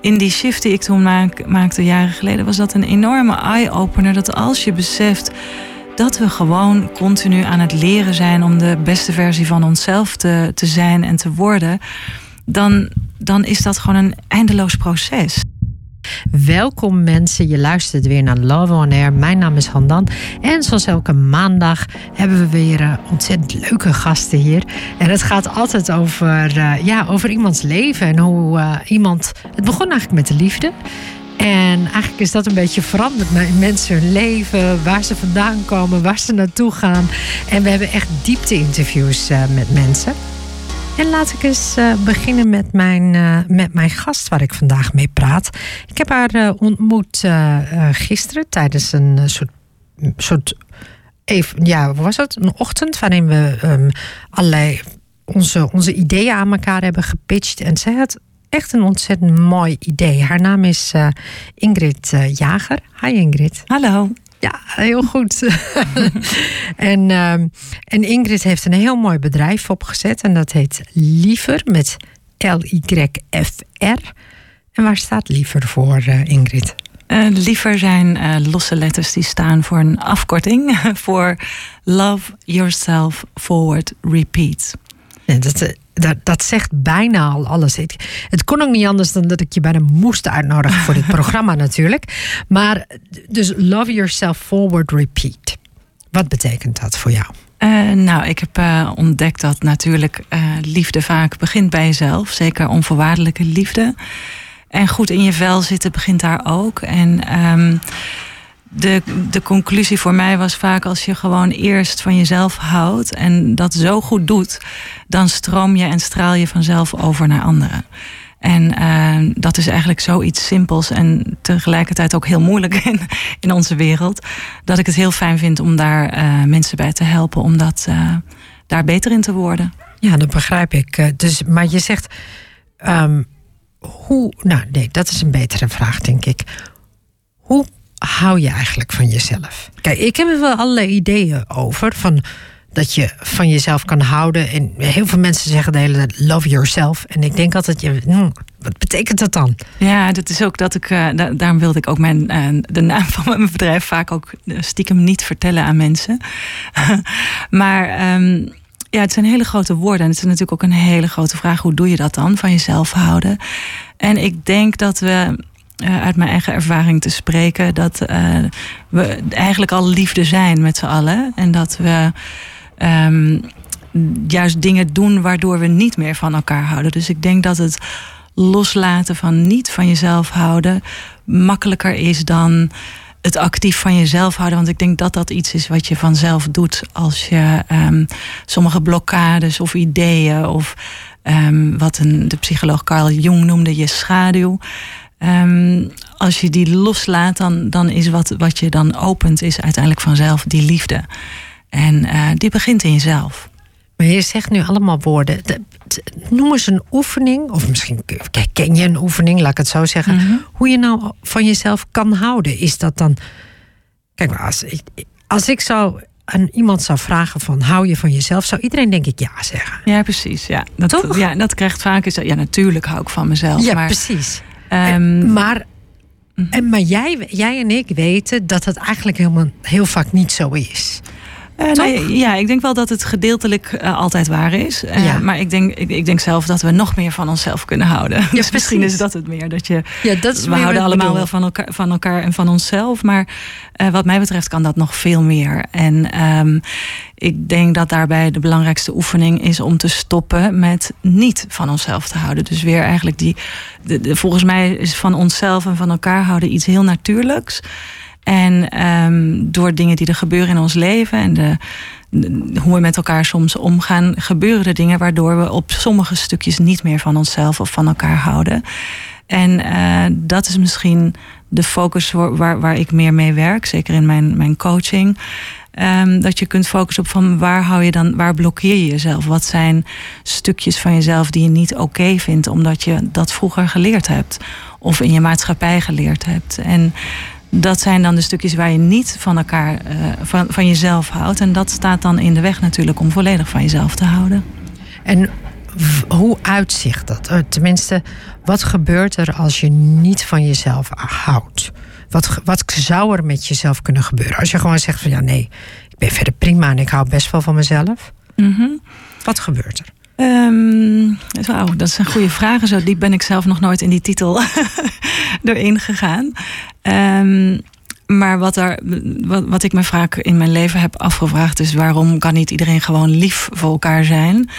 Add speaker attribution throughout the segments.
Speaker 1: in die shift die ik toen maakte jaren geleden, was dat een enorme eye-opener. Dat als je beseft dat we gewoon continu aan het leren zijn om de beste versie van onszelf te, te zijn en te worden, dan, dan is dat gewoon een eindeloos proces.
Speaker 2: Welkom mensen, je luistert weer naar Love on Air. Mijn naam is Handan en zoals elke maandag hebben we weer uh, ontzettend leuke gasten hier. En het gaat altijd over, uh, ja, over iemands leven en hoe uh, iemand... Het begon eigenlijk met de liefde. En eigenlijk is dat een beetje veranderd naar mensen hun leven, waar ze vandaan komen, waar ze naartoe gaan. En we hebben echt diepte-interviews met mensen. En laat ik eens uh, beginnen met mijn, uh, met mijn gast waar ik vandaag mee praat. Ik heb haar uh, ontmoet gisteren tijdens een soort, soort even, ja, was het? Een ochtend waarin we um, allerlei onze, onze ideeën aan elkaar hebben gepitcht. En zij had echt een ontzettend mooi idee. Haar naam is Ingrid Jager. Hi Ingrid.
Speaker 1: Hallo.
Speaker 2: Ja, heel goed. en, uh, en Ingrid heeft een heel mooi bedrijf opgezet. En dat heet Liever met L-Y-F-R. En waar staat Liever voor, uh, Ingrid?
Speaker 1: Uh, liever zijn uh, losse letters die staan voor een afkorting voor Love Yourself Forward Repeat.
Speaker 2: Ja, dat, dat, dat zegt bijna al alles. Het kon ook niet anders dan dat ik je bijna moest uitnodigen voor dit programma natuurlijk. Maar dus love yourself forward repeat. Wat betekent dat voor jou?
Speaker 1: Uh, nou, ik heb uh, ontdekt dat natuurlijk uh, liefde vaak begint bij jezelf. Zeker onvoorwaardelijke liefde. En goed in je vel zitten begint daar ook. En um, de, de conclusie voor mij was vaak als je gewoon eerst van jezelf houdt en dat zo goed doet, dan stroom je en straal je vanzelf over naar anderen. En uh, dat is eigenlijk zoiets simpels en tegelijkertijd ook heel moeilijk in, in onze wereld. Dat ik het heel fijn vind om daar uh, mensen bij te helpen om dat, uh, daar beter in te worden.
Speaker 2: Ja, dat begrijp ik. Dus, maar je zegt, um, hoe. Nou, nee, dat is een betere vraag, denk ik. Hoe hou je eigenlijk van jezelf? Kijk, ik heb er wel allerlei ideeën over. Van dat je van jezelf kan houden. En heel veel mensen zeggen de hele tijd love yourself. En ik denk altijd, hmm, wat betekent dat dan?
Speaker 1: Ja, dat is ook dat ik. Uh, daarom wilde ik ook mijn, uh, de naam van mijn bedrijf vaak ook stiekem niet vertellen aan mensen. maar. Um, ja, het zijn hele grote woorden. En het is natuurlijk ook een hele grote vraag. Hoe doe je dat dan? Van jezelf houden. En ik denk dat we uh, uit mijn eigen ervaring te spreken, dat uh, we eigenlijk al liefde zijn met z'n allen. En dat we um, juist dingen doen waardoor we niet meer van elkaar houden. Dus ik denk dat het loslaten van niet van jezelf houden makkelijker is dan het actief van jezelf houden. Want ik denk dat dat iets is wat je vanzelf doet als je um, sommige blokkades of ideeën of um, wat een, de psycholoog Carl Jung noemde je schaduw. Um, als je die loslaat, dan, dan is wat, wat je dan opent, is uiteindelijk vanzelf die liefde. En uh, die begint in jezelf.
Speaker 2: Maar je zegt nu allemaal woorden. Noem eens een oefening, of misschien ken je een oefening, laat ik het zo zeggen. Mm -hmm. Hoe je nou van jezelf kan houden. Is dat dan. Kijk, als ik, als ik zou aan iemand zou vragen van hou je van jezelf, zou iedereen denk ik ja zeggen.
Speaker 1: Ja, precies. Ja, dat,
Speaker 2: Toch?
Speaker 1: Ja, dat krijgt vaak is ja, natuurlijk hou ik van mezelf.
Speaker 2: Ja,
Speaker 1: maar,
Speaker 2: precies. Um, maar, en, maar jij, jij en ik weten dat het eigenlijk helemaal heel vaak niet zo is.
Speaker 1: Uh, nee, ja, ik denk wel dat het gedeeltelijk uh, altijd waar is. Uh, ja. Maar ik denk, ik, ik, denk zelf dat we nog meer van onszelf kunnen houden. Ja, dus misschien is dat het meer. Dat je,
Speaker 2: ja, dat is
Speaker 1: we houden allemaal bedoel. wel van elkaar, van elkaar en van onszelf. Maar wat mij betreft kan dat nog veel meer. En um, ik denk dat daarbij de belangrijkste oefening is om te stoppen met niet van onszelf te houden. Dus weer eigenlijk die. De, de, volgens mij is van onszelf en van elkaar houden iets heel natuurlijks. En um, door dingen die er gebeuren in ons leven en de, hoe we met elkaar soms omgaan, gebeuren er dingen waardoor we op sommige stukjes niet meer van onszelf of van elkaar houden. En uh, dat is misschien de focus waar, waar ik meer mee werk, zeker in mijn, mijn coaching. Um, dat je kunt focussen op van waar hou je dan, waar blokkeer je jezelf? Wat zijn stukjes van jezelf die je niet oké vindt, omdat je dat vroeger geleerd hebt of in je maatschappij geleerd hebt? En dat zijn dan de stukjes waar je niet van elkaar, uh, van, van jezelf houdt. En dat staat dan in de weg natuurlijk om volledig van jezelf te houden.
Speaker 2: En hoe uitzicht dat? Eh, tenminste, wat gebeurt er als je niet van jezelf houdt? Wat, wat zou er met jezelf kunnen gebeuren? Als je gewoon zegt van ja, nee, ik ben verder prima en ik hou best wel van mezelf.
Speaker 1: Mhm.
Speaker 2: Wat gebeurt er?
Speaker 1: Um, dat een goede vraag. Zo diep ben ik zelf nog nooit in die titel erin gegaan. Um, maar wat, er, wat, wat ik me vaak in mijn leven heb afgevraagd is waarom kan niet iedereen gewoon lief voor elkaar zijn?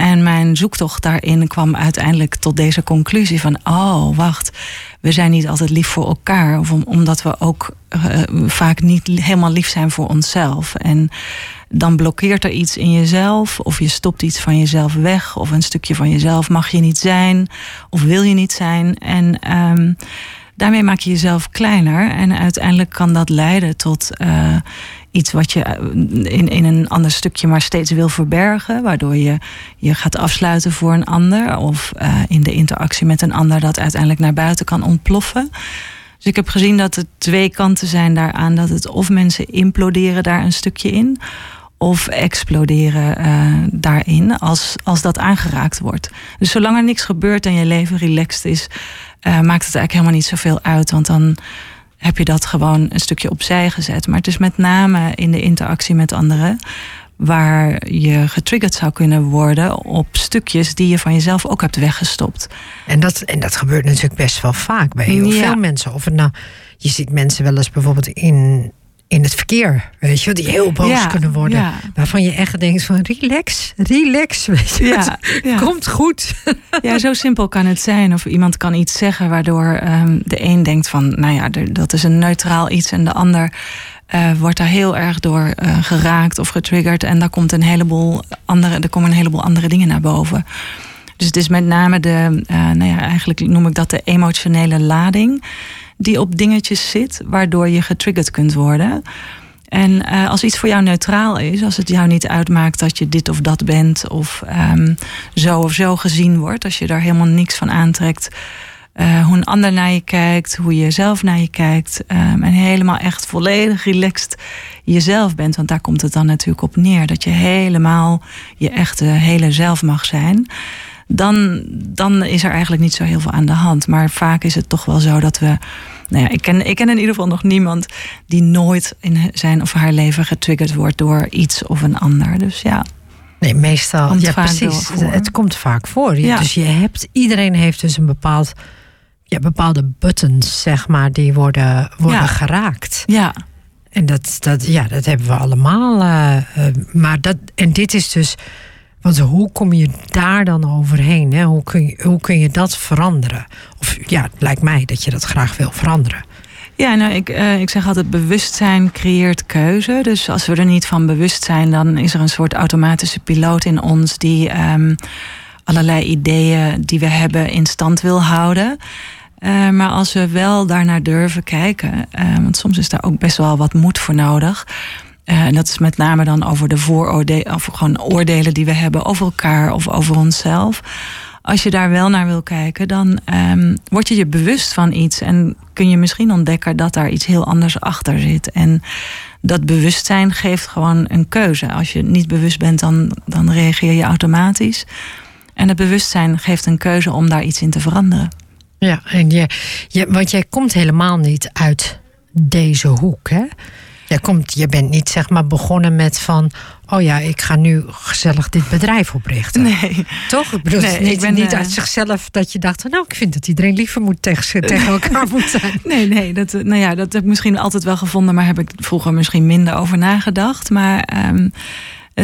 Speaker 1: En mijn zoektocht daarin kwam uiteindelijk tot deze conclusie van oh wacht, we zijn niet altijd lief voor elkaar, of omdat we ook uh, vaak niet helemaal lief zijn voor onszelf. En dan blokkeert er iets in jezelf, of je stopt iets van jezelf weg, of een stukje van jezelf mag je niet zijn, of wil je niet zijn. En um, daarmee maak je jezelf kleiner. En uiteindelijk kan dat leiden tot uh, iets wat je eh, in, in een ander stukje maar steeds wil verbergen. Waardoor je je gaat afsluiten voor een ander. Of uh, in de interactie met een ander dat uiteindelijk naar buiten kan ontploffen. Dus ik heb gezien dat er twee kanten zijn daaraan. Dat het of mensen imploderen daar een stukje in of exploderen uh, daarin als, als dat aangeraakt wordt. Dus zolang er niks gebeurt en je leven relaxed is, maakt het eigenlijk helemaal niet zoveel uit. Want dan heb je dat gewoon een stukje opzij gezet. Maar het is met name in de interactie met anderen waar je getriggerd zou kunnen worden op stukjes die je van jezelf ook hebt weggestopt.
Speaker 2: En dat, en dat gebeurt natuurlijk best wel vaak bij heel veel mensen. Of het nou, je ziet mensen wel eens bijvoorbeeld in in het verkeer, weet je, die heel boos kunnen worden. Waarvan je echt denkt van relax, relax, weet je. Ja, Komt goed.
Speaker 1: Ja, zo simpel kan het zijn. Of iemand kan iets zeggen waardoor um, de een denkt van, nou ja, dat is een neutraal iets en de ander uh, wordt daar heel erg door uh, geraakt of getriggerd en daar komt een heleboel andere, er komen een heleboel andere dingen naar boven. Dus het is met name de, uh, nou ja, eigenlijk noem ik dat de emotionele lading die op dingetjes zit, waardoor je getriggerd kunt worden. En uh, als iets voor jou neutraal is, als het jou niet uitmaakt dat je dit of dat bent, of um, zo of zo gezien wordt, als je daar helemaal niks van aantrekt, uh, hoe een ander naar je kijkt, hoe je zelf naar je kijkt, um, en helemaal echt volledig relaxed jezelf bent, want daar komt het dan natuurlijk op neer, dat je helemaal je echte hele zelf mag zijn dan, dan is er eigenlijk niet zo heel veel aan de hand. Maar vaak is het toch wel zo dat we. Nou ja, ik ken, ik ken in ieder geval nog niemand die nooit in zijn of haar leven getriggerd wordt door iets of een ander. Dus ja.
Speaker 2: Nee, meestal. ja, precies. Het komt vaak voor. Ja. Dus je hebt, iedereen heeft dus een bepaald, ja, bepaalde buttons, zeg maar, die worden, worden geraakt.
Speaker 1: Ja.
Speaker 2: En dat, dat, ja, dat hebben we allemaal. Uh, uh, maar dat, en dit is dus want hoe kom je daar dan overheen? Hè? Hoe, kun je, hoe kun je dat veranderen? Of ja, het lijkt mij dat je dat graag wil veranderen.
Speaker 1: Ja, nou, ik, uh, ik zeg altijd: bewustzijn creëert keuze. Dus als we er niet van bewust zijn, dan is er een soort automatische piloot in ons die um, allerlei ideeën die we hebben in stand wil houden. Uh, maar als we wel daarnaar durven kijken, uh, want soms is daar ook best wel wat moed voor nodig en dat is met name dan over de vooroordelen, of gewoon oordelen die we hebben over elkaar of over onszelf. Als je daar wel naar wil kijken, dan um, word je je bewust van iets en kun je misschien ontdekken dat daar iets heel anders achter zit. En dat bewustzijn geeft gewoon een keuze. Als je niet bewust bent, dan, dan reageer je automatisch. En het bewustzijn geeft een keuze om daar iets in te veranderen.
Speaker 2: Ja, en je, je, want jij komt helemaal niet uit deze hoek, hè? Je, komt, je bent niet zeg maar begonnen met van... oh ja, ik ga nu gezellig dit bedrijf oprichten.
Speaker 1: Nee.
Speaker 2: Toch? Ik bedoel, nee, ik ben niet uit zichzelf dat je dacht... nou, ik vind dat iedereen liever moet tegen, tegen elkaar moet zijn.
Speaker 1: Nee, nee. Dat, nou ja, dat heb ik misschien altijd wel gevonden... maar heb ik vroeger misschien minder over nagedacht. Maar um,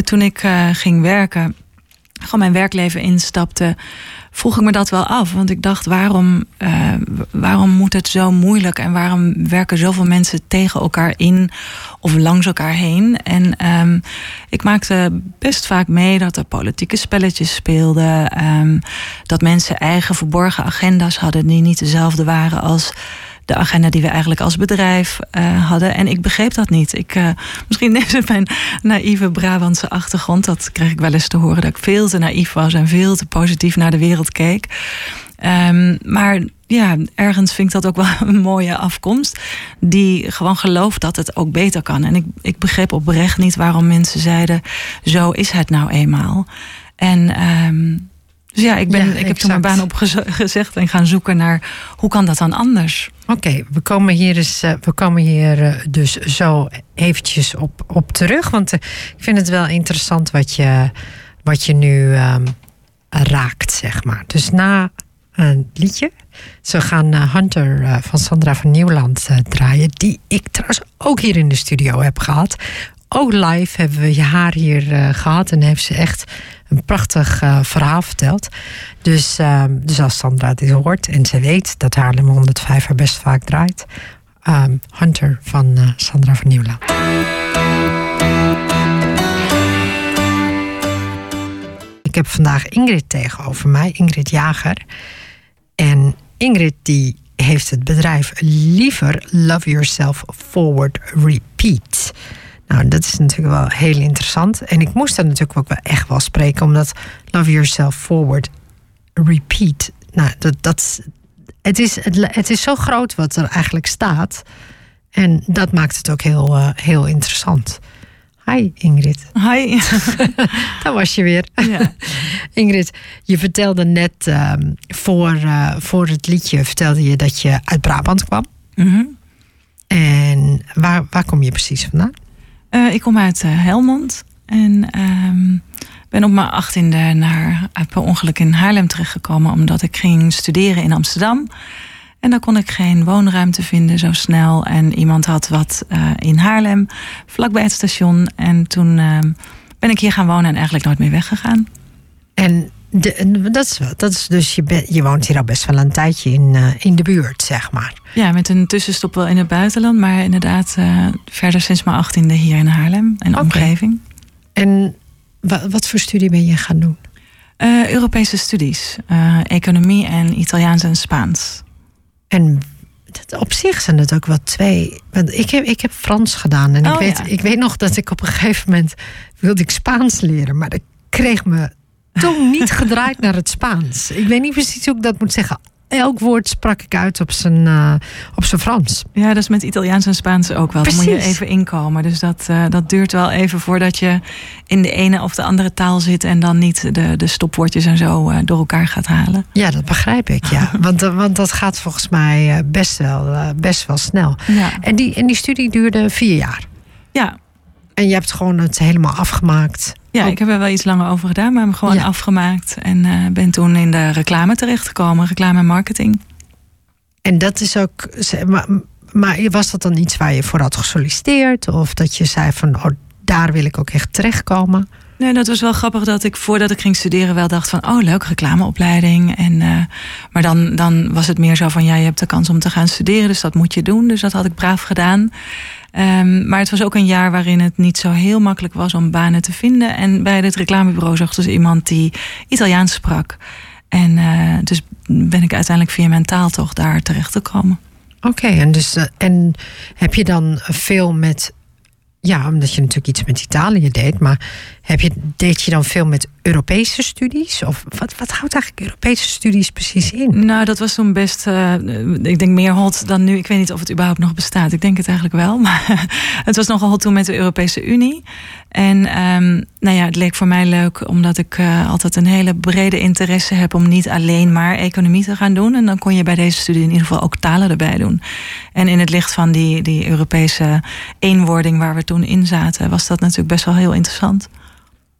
Speaker 1: toen ik uh, ging werken... gewoon mijn werkleven instapte vroeg ik me dat wel af. Want ik dacht, waarom, uh, waarom moet het zo moeilijk? En waarom werken zoveel mensen tegen elkaar in of langs elkaar heen? En um, ik maakte best vaak mee dat er politieke spelletjes speelden. Um, dat mensen eigen verborgen agenda's hadden die niet dezelfde waren als de agenda die we eigenlijk als bedrijf uh, hadden. En ik begreep dat niet. Ik, uh, misschien is het mijn naïeve Brabantse achtergrond. Dat kreeg ik wel eens te horen dat ik veel te naïef was en veel te positief naar de wereld keek. Um, maar ja, ergens vind ik dat ook wel een mooie afkomst. Die gewoon gelooft dat het ook beter kan. En ik, ik begreep oprecht niet waarom mensen zeiden: zo is het nou eenmaal. En um, Dus ja, ik, ben, ik heb toen mijn baan opgezegd en gaan zoeken naar hoe kan dat dan anders.
Speaker 2: Oké, we komen hier, eens, uh, we komen hier uh, dus zo eventjes op, op terug. Want uh, ik vind het wel interessant wat je, wat je nu um, raakt, zeg maar. Dus na een liedje. Ze gaan Hunter van Sandra van Nieuwland draaien. Die ik trouwens ook hier in de studio heb gehad. Ook live hebben we haar hier gehad. En heeft ze echt een prachtig uh, verhaal verteld. Dus, uh, dus als Sandra dit hoort en ze weet dat Haarlem 105 haar best vaak draait. Um, Hunter van uh, Sandra van Nieuwland. Ik heb vandaag Ingrid tegenover mij, Ingrid Jager. En Ingrid die heeft het bedrijf Liever Love Yourself Forward Repeat. Nou, dat is natuurlijk wel heel interessant. En ik moest dat natuurlijk ook wel echt wel spreken, omdat Love Yourself Forward Repeat. Nou, dat, dat, het, is, het, het is zo groot wat er eigenlijk staat. En dat maakt het ook heel, uh, heel interessant. Hi Ingrid.
Speaker 1: Hi.
Speaker 2: Daar was je weer. Ja. Ingrid, je vertelde net uh, voor, uh, voor het liedje vertelde je dat je uit Brabant kwam.
Speaker 1: Mm -hmm.
Speaker 2: En waar, waar kom je precies vandaan?
Speaker 1: Uh, ik kom uit uh, Helmond en um, ben op mijn achttiende naar per ongeluk in Haarlem terechtgekomen omdat ik ging studeren in Amsterdam. En daar kon ik geen woonruimte vinden zo snel. En iemand had wat in Haarlem, vlakbij het station. En toen ehm, ben ik hier gaan wonen en eigenlijk nooit meer weggegaan.
Speaker 2: En de, dat, is, dat is dus, je, ben, je woont hier al best wel een tijdje in, uh, in de buurt, zeg maar.
Speaker 1: Ja, met een tussenstop wel in het buitenland, maar inderdaad uh, verder sinds mijn achttiende hier in Haarlem en okay. omgeving.
Speaker 2: En wat voor studie ben je gaan doen?
Speaker 1: Uh, Europese studies, economie en Italiaans en Spaans.
Speaker 2: En op zich zijn het ook wel twee. Want ik heb, ik heb Frans gedaan en oh, ik, weet, ja. ik weet nog dat ik op een gegeven moment wilde ik Spaans leren, maar ik kreeg me tong niet gedraaid naar het Spaans. Ik weet niet precies hoe ik dat moet zeggen. Elk woord sprak ik uit op zijn, uh, op zijn Frans.
Speaker 1: Ja, dat is met Italiaans en Spaans ook wel. Precies. Dan moet je even inkomen. Dus dat, uh, dat duurt wel even voordat je in de ene of de andere taal zit... en dan niet de, de stopwoordjes en zo uh, door elkaar gaat halen.
Speaker 2: Ja, dat begrijp ik, ja. want, want dat gaat volgens mij best wel, best wel snel.
Speaker 1: Ja.
Speaker 2: En, die, en die studie duurde vier jaar?
Speaker 1: Ja.
Speaker 2: En je hebt gewoon het helemaal afgemaakt?
Speaker 1: Ja, ik heb er wel iets langer over gedaan, maar hem gewoon ja. afgemaakt. En uh, ben toen in de reclame terechtgekomen, reclame en marketing.
Speaker 2: En dat is ook. Maar, maar was dat dan iets waar je voor had gesolliciteerd? Of dat je zei van oh, daar wil ik ook echt terechtkomen?
Speaker 1: Nee, dat was wel grappig dat ik voordat ik ging studeren wel dacht van oh leuk, reclameopleiding. En, uh, maar dan, dan was het meer zo van ja, je hebt de kans om te gaan studeren, dus dat moet je doen. Dus dat had ik braaf gedaan. Um, maar het was ook een jaar waarin het niet zo heel makkelijk was om banen te vinden. En bij het reclamebureau zocht dus iemand die Italiaans sprak. En uh, dus ben ik uiteindelijk via mijn taal toch daar terecht gekomen.
Speaker 2: Oké, en, dus, uh, en heb je dan veel met ja, omdat je natuurlijk iets met Italië deed. Maar heb je, deed je dan veel met Europese studies? Of wat, wat houdt eigenlijk Europese studies precies in?
Speaker 1: Nou, dat was toen best, uh, ik denk meer hot dan nu. Ik weet niet of het überhaupt nog bestaat. Ik denk het eigenlijk wel. Maar het was nogal hot toen met de Europese Unie. En um, nou ja, het leek voor mij leuk omdat ik uh, altijd een hele brede interesse heb om niet alleen maar economie te gaan doen. En dan kon je bij deze studie in ieder geval ook talen erbij doen. En in het licht van die, die Europese eenwording waar we toen in zaten, was dat natuurlijk best wel heel interessant.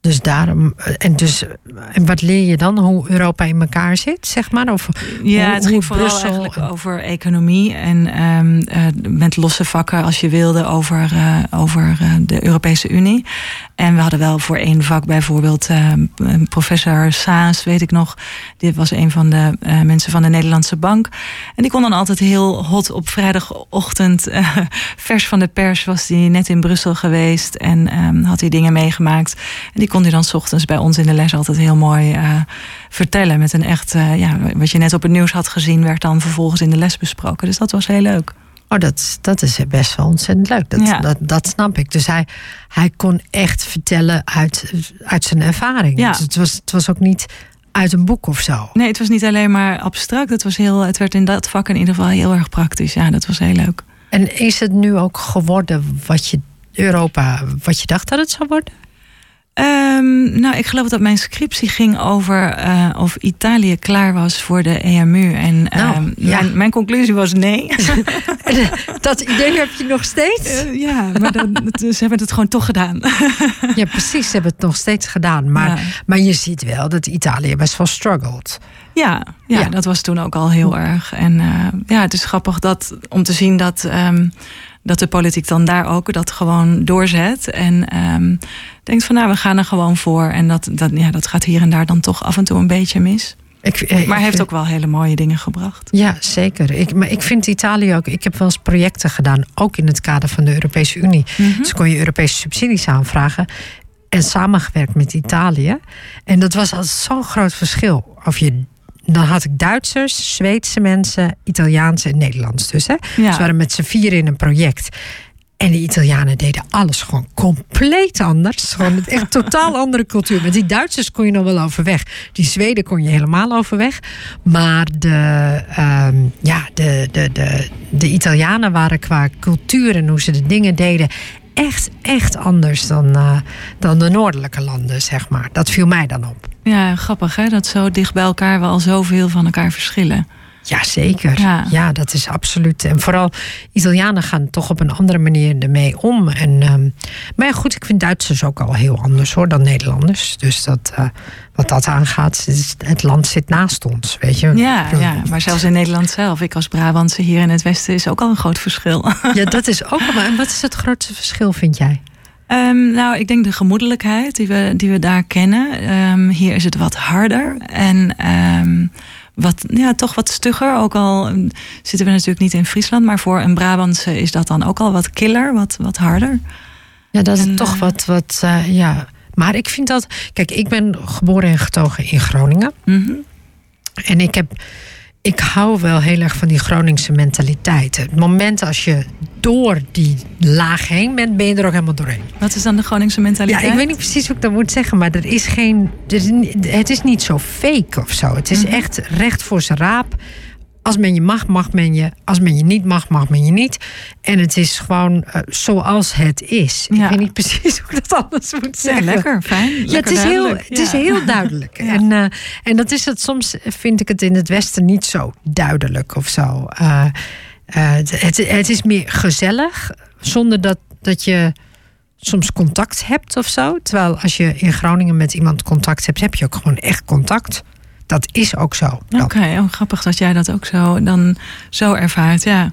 Speaker 2: Dus daarom, en, dus, en wat leer je dan? Hoe Europa in elkaar zit, zeg maar? Of
Speaker 1: ja,
Speaker 2: hoe,
Speaker 1: het ging vooral Brussel... eigenlijk over economie en um, uh, met losse vakken, als je wilde, over, uh, over uh, de Europese Unie. En we hadden wel voor één vak bijvoorbeeld professor Saas, weet ik nog. Dit was een van de mensen van de Nederlandse Bank. En die kon dan altijd heel hot op vrijdagochtend, vers van de pers, was die net in Brussel geweest en um, had hij dingen meegemaakt. En die kon hij dan s ochtends bij ons in de les altijd heel mooi uh, vertellen. Met een echt, uh, ja, wat je net op het nieuws had gezien, werd dan vervolgens in de les besproken. Dus dat was heel leuk.
Speaker 2: Oh, dat, dat is best wel ontzettend leuk. Dat, ja. dat, dat snap ik. Dus hij, hij kon echt vertellen uit, uit zijn ervaring.
Speaker 1: Ja.
Speaker 2: Dus het, was, het was ook niet uit een boek of zo.
Speaker 1: Nee, het was niet alleen maar abstract. Het, was heel, het werd in dat vak in ieder geval heel erg praktisch. Ja, dat was heel leuk.
Speaker 2: En is het nu ook geworden wat je Europa, wat je dacht dat het zou worden?
Speaker 1: Um, nou, ik geloof dat mijn scriptie ging over uh, of Italië klaar was voor de EMU. En nou, um, ja. mijn, mijn, conclusie was nee.
Speaker 2: dat idee heb je nog steeds?
Speaker 1: Uh, ja, maar dan, ze hebben het gewoon toch gedaan.
Speaker 2: ja, precies. Ze hebben het nog steeds gedaan. Maar, ja. maar je ziet wel dat Italië best wel struggled.
Speaker 1: Ja, ja, ja, dat was toen ook al heel erg. En uh, ja, het is grappig dat, om te zien dat, um, dat de politiek dan daar ook dat gewoon doorzet. En um, denkt van nou, we gaan er gewoon voor. En dat, dat, ja, dat gaat hier en daar dan toch af en toe een beetje mis. Ik, eh, maar heeft ook wel hele mooie dingen gebracht.
Speaker 2: Ja, zeker. Ik, maar ik vind Italië ook. Ik heb wel eens projecten gedaan, ook in het kader van de Europese Unie. Mm -hmm. Dus kon je Europese subsidies aanvragen. En samengewerkt met Italië. En dat was al zo'n groot verschil. Of je dan had ik Duitsers, Zweedse mensen, Italiaanse en Nederlands dus. Hè? Ja. Ze waren met z'n vier in een project. En de Italianen deden alles gewoon compleet anders. Gewoon echt totaal andere cultuur. Met die Duitsers kon je nog wel overweg. Die Zweden kon je helemaal overweg. Maar de, um, ja, de, de, de, de Italianen waren qua cultuur en hoe ze de dingen deden echt, echt anders dan, uh, dan de noordelijke landen, zeg maar. Dat viel mij dan op.
Speaker 1: Ja, grappig hè, dat zo dicht bij elkaar we al zoveel van elkaar verschillen.
Speaker 2: Ja, zeker. Ja. ja. dat is absoluut. En vooral Italianen gaan toch op een andere manier ermee om. En, um, maar ja, goed, ik vind Duitsers ook al heel anders hoor dan Nederlanders. Dus dat, uh, wat dat aangaat, het land zit naast ons, weet je.
Speaker 1: Ja, ja, maar zelfs in Nederland zelf. Ik als Brabantse hier in het Westen is ook al een groot verschil.
Speaker 2: Ja, dat is ook al. En wat is het grootste verschil, vind jij?
Speaker 1: Um, nou, ik denk de gemoedelijkheid die we, die we daar kennen. Um, hier is het wat harder. En um, wat, ja, toch wat stugger. Ook al zitten we natuurlijk niet in Friesland. Maar voor een Brabantse is dat dan ook al wat killer, wat, wat harder.
Speaker 2: Ja, dat is en, toch uh, wat, wat uh, ja. Maar ik vind dat... Kijk, ik ben geboren en getogen in Groningen.
Speaker 1: Mm -hmm.
Speaker 2: En ik heb ik hou wel heel erg van die Groningse mentaliteit. Het moment als je door die laag heen bent, ben je er ook helemaal doorheen.
Speaker 1: Wat is dan de Groningse mentaliteit?
Speaker 2: Ja, ik weet niet precies hoe ik dat moet zeggen, maar er is geen. Er is, het is niet zo fake of zo. Het is mm -hmm. echt recht voor zijn raap. Als men je mag, mag men je. Als men je niet mag, mag men je niet. En het is gewoon uh, zoals het is. Ja. Ik weet niet precies hoe ik dat anders moet zeggen.
Speaker 1: Ja, lekker, fijn. Lekker
Speaker 2: ja, het is, heel, het is heel duidelijk. en, uh, en dat is het soms, vind ik het in het Westen niet zo duidelijk of zo. Uh, het, het is meer gezellig, zonder dat, dat je soms contact hebt of zo. Terwijl als je in Groningen met iemand contact hebt, heb je ook gewoon echt contact. Dat is ook zo.
Speaker 1: Oké, okay, oh, grappig dat jij dat ook zo, dan zo ervaart, ja.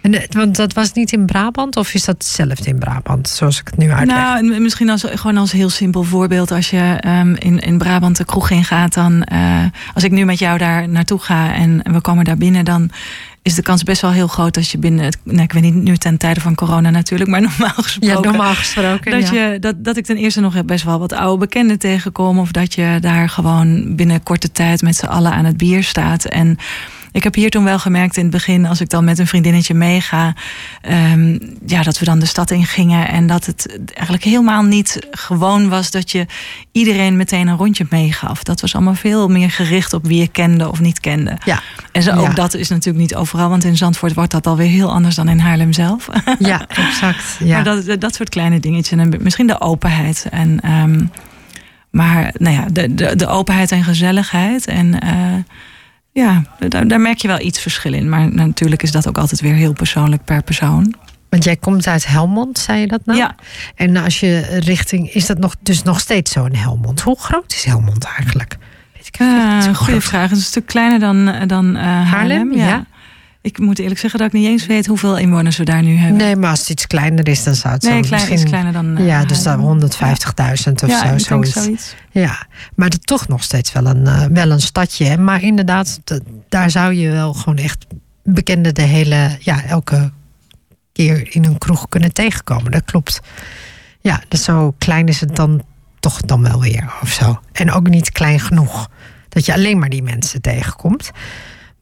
Speaker 2: En, want dat was niet in Brabant, of is dat hetzelfde in Brabant, zoals ik het nu uitleg?
Speaker 1: Nou, misschien als, gewoon als heel simpel voorbeeld. Als je um, in, in Brabant de kroeg ingaat, dan uh, als ik nu met jou daar naartoe ga en we komen daar binnen, dan is de kans best wel heel groot dat je binnen het. Nou, ik weet niet nu ten tijde van corona natuurlijk, maar normaal gesproken.
Speaker 2: Ja, normaal gesproken.
Speaker 1: Dat,
Speaker 2: ja.
Speaker 1: je, dat, dat ik ten eerste nog best wel wat oude bekenden tegenkom. Of dat je daar gewoon binnen korte tijd met z'n allen aan het bier staat. En ik heb hier toen wel gemerkt in het begin, als ik dan met een vriendinnetje meega, um, ja, dat we dan de stad in gingen en dat het eigenlijk helemaal niet gewoon was dat je iedereen meteen een rondje meegaf. Dat was allemaal veel meer gericht op wie je kende of niet kende.
Speaker 2: Ja.
Speaker 1: En zo, ook ja. dat is natuurlijk niet overal, want in Zandvoort wordt dat alweer heel anders dan in Haarlem zelf.
Speaker 2: Ja, exact. Ja.
Speaker 1: Maar dat, dat soort kleine dingetjes en misschien de openheid en. Um, maar nou ja, de, de, de openheid en gezelligheid. En uh, ja, daar, daar, merk je wel iets verschil in. Maar natuurlijk is dat ook altijd weer heel persoonlijk per persoon.
Speaker 2: Want jij komt uit Helmond, zei je dat nou?
Speaker 1: Ja.
Speaker 2: En als je richting, is dat nog, dus nog steeds zo in Helmond? Hoe groot is Helmond eigenlijk?
Speaker 1: Weet ik uh, goede vraag. Het is een stuk kleiner dan, dan uh, Haarlem. Haarlem ja. ja. Ik moet eerlijk zeggen dat ik niet eens weet hoeveel inwoners we daar nu hebben.
Speaker 2: Nee, maar als het iets kleiner is, dan zou het
Speaker 1: nee,
Speaker 2: zo
Speaker 1: klein,
Speaker 2: misschien...
Speaker 1: is kleiner dan... Uh,
Speaker 2: ja, dus dan 150.000 of
Speaker 1: ja,
Speaker 2: zo.
Speaker 1: Zoiets. zoiets.
Speaker 2: Ja, maar het toch nog steeds wel een, uh, wel een stadje. Maar inderdaad, daar zou je wel gewoon echt bekenden de hele... Ja, elke keer in een kroeg kunnen tegenkomen. Dat klopt. Ja, dus zo klein is het dan toch dan wel weer of zo. En ook niet klein genoeg. Dat je alleen maar die mensen tegenkomt.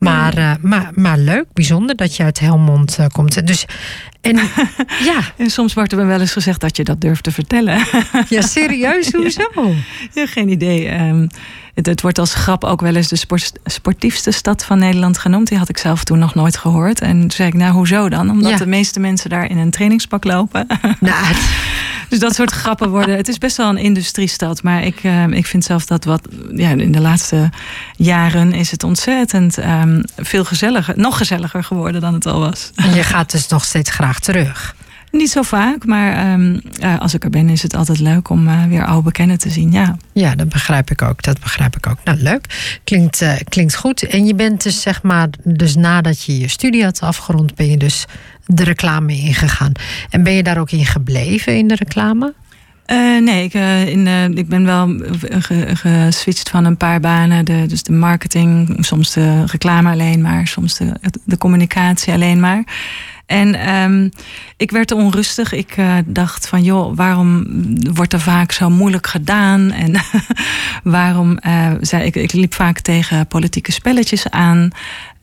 Speaker 2: Maar, uh, maar, maar leuk, bijzonder dat je uit Helmond uh, komt. Dus, en, ja.
Speaker 1: en soms wordt er me wel eens gezegd dat je dat durft te vertellen.
Speaker 2: ja, serieus? Hoezo?
Speaker 1: Ja, ja geen idee. Um, het, het, wordt als grap ook wel eens de sport, sportiefste stad van Nederland genoemd. Die had ik zelf toen nog nooit gehoord. En toen zei ik, nou, hoezo dan? Omdat ja. de meeste mensen daar in een trainingspak lopen.
Speaker 2: Nou,
Speaker 1: dus dat soort grappen worden. Het is best wel een industriestad. Maar ik, uh, ik vind zelf dat wat. Ja, in de laatste jaren is het ontzettend um, veel gezelliger. Nog gezelliger geworden dan het al was.
Speaker 2: En je gaat dus nog steeds graag terug.
Speaker 1: Niet zo vaak, maar um, uh, als ik er ben, is het altijd leuk om uh, weer oude bekenden te zien. Ja.
Speaker 2: ja, dat begrijp ik ook. Dat begrijp ik ook. Nou, leuk. Klinkt, uh, klinkt goed. En je bent dus zeg maar, dus nadat je je studie had afgerond, ben je dus de reclame ingegaan. En ben je daar ook in gebleven in de reclame?
Speaker 1: Uh, nee, ik, uh, in, uh, ik ben wel geswitcht van een paar banen. De, dus de marketing, soms de reclame alleen maar, soms de, de communicatie alleen maar. En um, ik werd onrustig. Ik uh, dacht van, joh, waarom wordt er vaak zo moeilijk gedaan? En waarom, uh, zei ik, ik liep vaak tegen politieke spelletjes aan.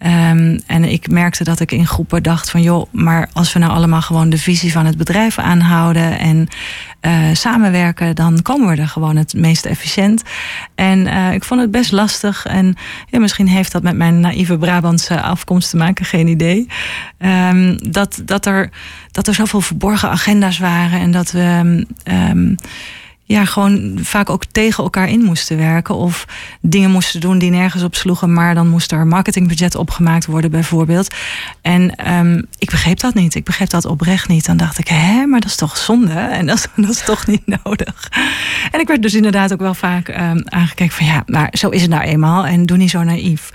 Speaker 1: Um, en ik merkte dat ik in groepen dacht van, joh, maar als we nou allemaal gewoon de visie van het bedrijf aanhouden en uh, samenwerken, dan komen we er gewoon het meest efficiënt. En uh, ik vond het best lastig. En ja, misschien heeft dat met mijn naïeve Brabantse afkomst te maken, geen idee. Um, dat, dat, er, dat er zoveel verborgen agenda's waren en dat we. Um, ja, gewoon vaak ook tegen elkaar in moesten werken. Of dingen moesten doen die nergens op sloegen. Maar dan moest er marketingbudget opgemaakt worden, bijvoorbeeld. En um, ik begreep dat niet. Ik begreep dat oprecht niet. Dan dacht ik, hè, maar dat is toch zonde? En dat, dat is toch niet nodig. En ik werd dus inderdaad ook wel vaak um, aangekeken van ja, maar zo is het nou eenmaal. En doe niet zo naïef.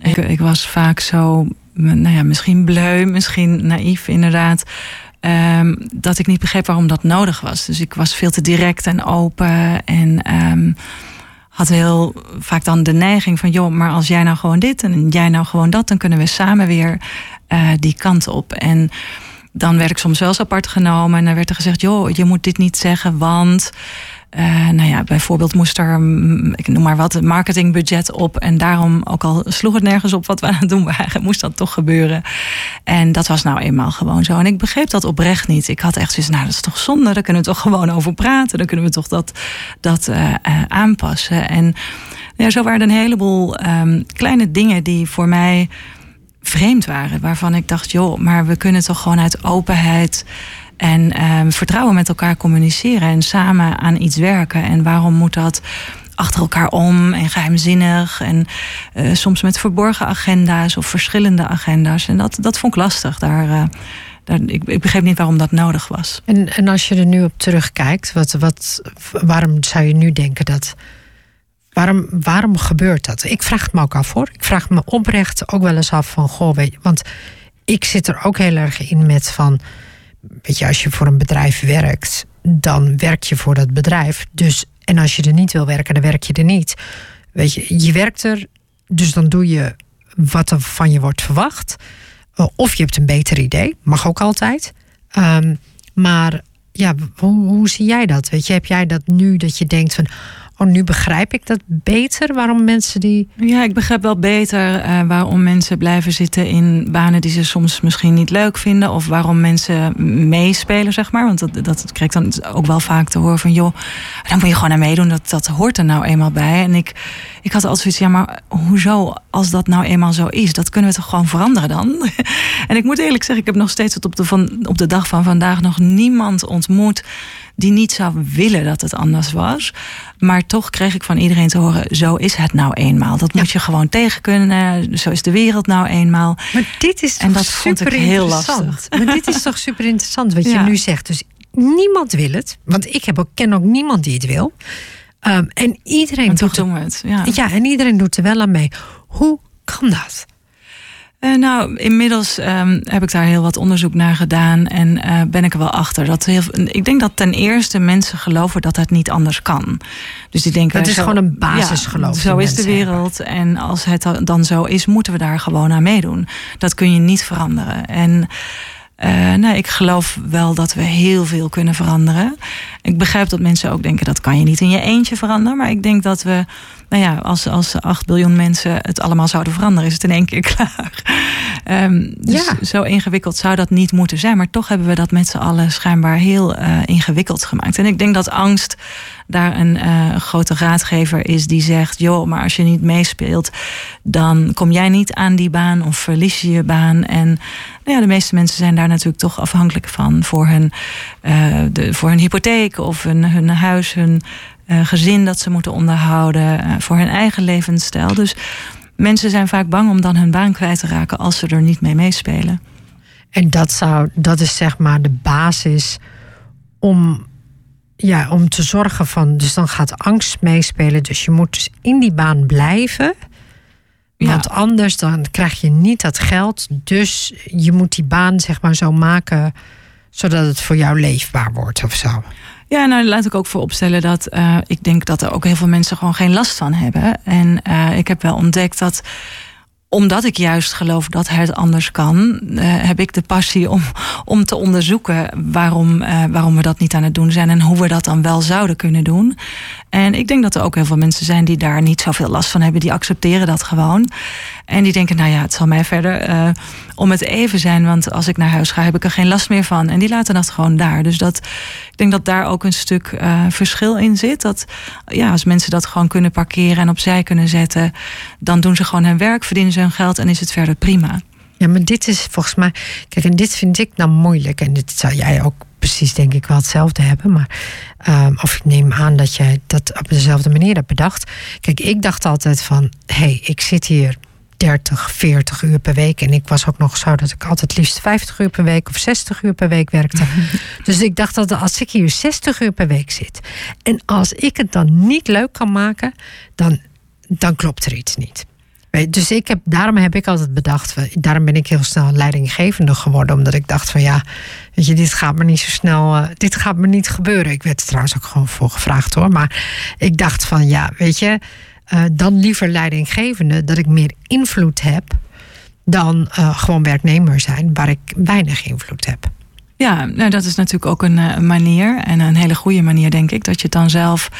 Speaker 1: Ik, ik was vaak zo, nou ja, misschien bleu, misschien naïef inderdaad. Um, dat ik niet begreep waarom dat nodig was. Dus ik was veel te direct en open. En um, had heel vaak dan de neiging van: joh, maar als jij nou gewoon dit en jij nou gewoon dat, dan kunnen we samen weer uh, die kant op. En dan werd ik soms wel eens apart genomen. En dan werd er gezegd: joh, je moet dit niet zeggen, want. Uh, nou ja, bijvoorbeeld moest er, ik noem maar wat, marketingbudget op. En daarom, ook al sloeg het nergens op wat we aan het doen waren, moest dat toch gebeuren. En dat was nou eenmaal gewoon zo. En ik begreep dat oprecht niet. Ik had echt zoiets, nou, dat is toch zonde, daar kunnen we toch gewoon over praten. Dan kunnen we toch dat, dat uh, uh, aanpassen. En ja, zo waren er een heleboel um, kleine dingen die voor mij vreemd waren. Waarvan ik dacht, joh, maar we kunnen toch gewoon uit openheid en um, vertrouwen met elkaar communiceren en samen aan iets werken. En waarom moet dat achter elkaar om en geheimzinnig en uh, soms met verborgen agenda's of verschillende agenda's. En dat, dat vond ik lastig. Daar, uh, daar, ik, ik begreep niet waarom dat nodig was.
Speaker 2: En, en als je er nu op terugkijkt, wat, wat, waarom zou je nu denken dat. Waarom, waarom gebeurt dat? Ik vraag het me ook af hoor. Ik vraag me oprecht ook wel eens af van goh, want ik zit er ook heel erg in met van weet je, als je voor een bedrijf werkt, dan werk je voor dat bedrijf. Dus, en als je er niet wil werken, dan werk je er niet. Weet je, je werkt er, dus dan doe je wat er van je wordt verwacht. Of je hebt een beter idee, mag ook altijd. Um, maar ja, hoe, hoe zie jij dat? Weet je, heb jij dat nu dat je denkt van Oh, nu begrijp ik dat beter. Waarom mensen die.
Speaker 1: Ja, ik begrijp wel beter uh, waarom mensen blijven zitten in banen die ze soms misschien niet leuk vinden. Of waarom mensen meespelen, zeg maar. Want dat, dat krijg ik dan ook wel vaak te horen van joh, dan moet je gewoon aan meedoen. Dat, dat hoort er nou eenmaal bij. En ik, ik had altijd zoiets, ja, maar hoezo, als dat nou eenmaal zo is, dat kunnen we toch gewoon veranderen dan? en ik moet eerlijk zeggen, ik heb nog steeds tot op de, van, op de dag van vandaag nog niemand ontmoet die niet zou willen dat het anders was. Maar toch kreeg ik van iedereen te horen: zo is het nou eenmaal. Dat ja. moet je gewoon tegen kunnen. Zo is de wereld nou eenmaal.
Speaker 2: Maar dit is
Speaker 1: en dat vond ik heel lastig.
Speaker 2: Maar dit is toch super interessant wat ja. je nu zegt. Dus niemand wil het. Want ik heb ook, ken ook niemand die het wil. Um, en iedereen
Speaker 1: doet het. Ja.
Speaker 2: ja, en iedereen doet er wel aan mee. Hoe kan dat?
Speaker 1: Uh, nou, inmiddels um, heb ik daar heel wat onderzoek naar gedaan en uh, ben ik er wel achter. Dat heel, ik denk dat ten eerste mensen geloven dat het niet anders kan. Dus die denken.
Speaker 2: Dat is
Speaker 1: zo,
Speaker 2: gewoon een basisgeloof.
Speaker 1: Ja, zo is de wereld. Hebben. En als het dan zo is, moeten we daar gewoon aan meedoen. Dat kun je niet veranderen. En uh, nou, ik geloof wel dat we heel veel kunnen veranderen. Ik begrijp dat mensen ook denken dat kan je niet in je eentje veranderen. Maar ik denk dat we, nou ja, als, als 8 biljoen mensen het allemaal zouden veranderen, is het in één keer klaar. Um, dus ja. zo ingewikkeld zou dat niet moeten zijn. Maar toch hebben we dat met z'n allen schijnbaar heel uh, ingewikkeld gemaakt. En ik denk dat angst daar een uh, grote raadgever is die zegt: joh, maar als je niet meespeelt, dan kom jij niet aan die baan of verlies je je baan. En nou ja, de meeste mensen zijn daar natuurlijk toch afhankelijk van voor hun, uh, de, voor hun hypotheek of hun, hun huis, hun uh, gezin dat ze moeten onderhouden, voor hun eigen levensstijl. Dus mensen zijn vaak bang om dan hun baan kwijt te raken als ze er niet mee meespelen.
Speaker 2: En dat, zou, dat is zeg maar de basis om, ja, om te zorgen van. Dus dan gaat angst meespelen. Dus je moet dus in die baan blijven. Want anders dan krijg je niet dat geld. Dus je moet die baan zeg maar zo maken zodat het voor jou leefbaar wordt of zo.
Speaker 1: Ja, nou laat ik ook voor opstellen dat uh, ik denk dat er ook heel veel mensen gewoon geen last van hebben. En uh, ik heb wel ontdekt dat omdat ik juist geloof dat het anders kan, uh, heb ik de passie om, om te onderzoeken waarom, uh, waarom we dat niet aan het doen zijn en hoe we dat dan wel zouden kunnen doen. En ik denk dat er ook heel veel mensen zijn die daar niet zoveel last van hebben, die accepteren dat gewoon. En die denken, nou ja, het zal mij verder uh, om het even zijn, want als ik naar huis ga, heb ik er geen last meer van. En die laten dat gewoon daar. Dus dat, ik denk dat daar ook een stuk verschil in zit. Dat ja, als mensen dat gewoon kunnen parkeren en opzij kunnen zetten, dan doen ze gewoon hun werk, verdienen ze geld en is het verder prima.
Speaker 2: Ja, maar dit is volgens mij. Kijk, en dit vind ik nou moeilijk. En dit zou jij ook precies, denk ik, wel hetzelfde hebben. Maar, um, of ik neem aan dat jij dat op dezelfde manier hebt bedacht. Kijk, ik dacht altijd van: hé, hey, ik zit hier 30, 40 uur per week. En ik was ook nog zo dat ik altijd liefst 50 uur per week of 60 uur per week werkte. dus ik dacht dat als ik hier 60 uur per week zit. en als ik het dan niet leuk kan maken, dan, dan klopt er iets niet. Dus ik heb, daarom heb ik altijd bedacht, daarom ben ik heel snel leidinggevende geworden, omdat ik dacht van ja, weet je, dit gaat me niet zo snel, uh, dit gaat me niet gebeuren. Ik werd er trouwens ook gewoon voor gevraagd hoor, maar ik dacht van ja, weet je, uh, dan liever leidinggevende, dat ik meer invloed heb dan gewoon werknemer zijn, waar ik weinig invloed heb.
Speaker 1: Ja, nou, dat is natuurlijk ook een, een manier en een hele goede manier, denk ik, dat je het dan zelf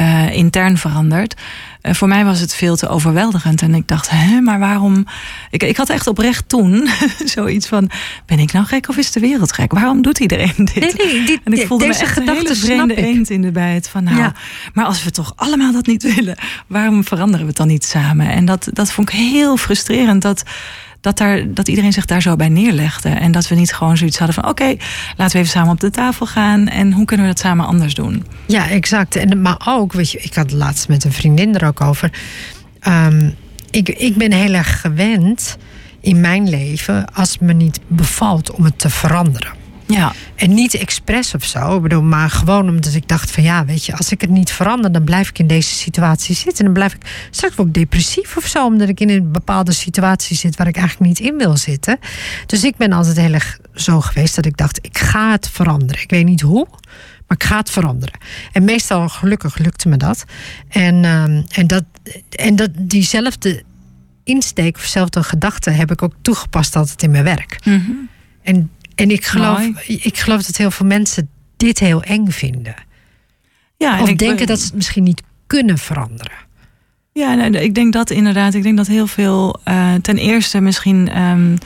Speaker 1: uh, intern verandert. Uh, voor mij was het veel te overweldigend. En ik dacht, hè, maar waarom? Ik, ik had echt oprecht toen zoiets van: ben ik nou gek of is de wereld gek? Waarom doet iedereen dit?
Speaker 2: Nee, nee, die,
Speaker 1: en ik voelde me echt een hele vreemde eend in de bijt. Van nou, ja. maar als we toch allemaal dat niet willen, waarom veranderen we het dan niet samen? En dat, dat vond ik heel frustrerend. Dat dat, daar, dat iedereen zich daar zo bij neerlegde. En dat we niet gewoon zoiets hadden van: oké, laten we even samen op de tafel gaan. En hoe kunnen we dat samen anders doen?
Speaker 2: Ja, exact. En, maar ook, weet je, ik had het laatst met een vriendin er ook over. Um, ik, ik ben heel erg gewend in mijn leven, als het me niet bevalt, om het te veranderen.
Speaker 1: Ja.
Speaker 2: En niet expres of zo, ik bedoel, maar gewoon omdat ik dacht van ja, weet je, als ik het niet verander, dan blijf ik in deze situatie zitten. En dan blijf ik straks ook depressief of zo, omdat ik in een bepaalde situatie zit waar ik eigenlijk niet in wil zitten. Dus ik ben altijd heel erg zo geweest dat ik dacht, ik ga het veranderen. Ik weet niet hoe, maar ik ga het veranderen. En meestal, gelukkig, lukte me dat. En, um, en, dat, en dat, diezelfde insteek of dezelfde gedachte heb ik ook toegepast altijd in mijn werk.
Speaker 1: Mm -hmm.
Speaker 2: En en ik geloof, ik geloof dat heel veel mensen dit heel eng vinden.
Speaker 1: Ja,
Speaker 2: of denken ben... dat ze het misschien niet kunnen veranderen.
Speaker 1: Ja, nou, ik denk dat inderdaad. Ik denk dat heel veel. Uh, ten eerste misschien. Um,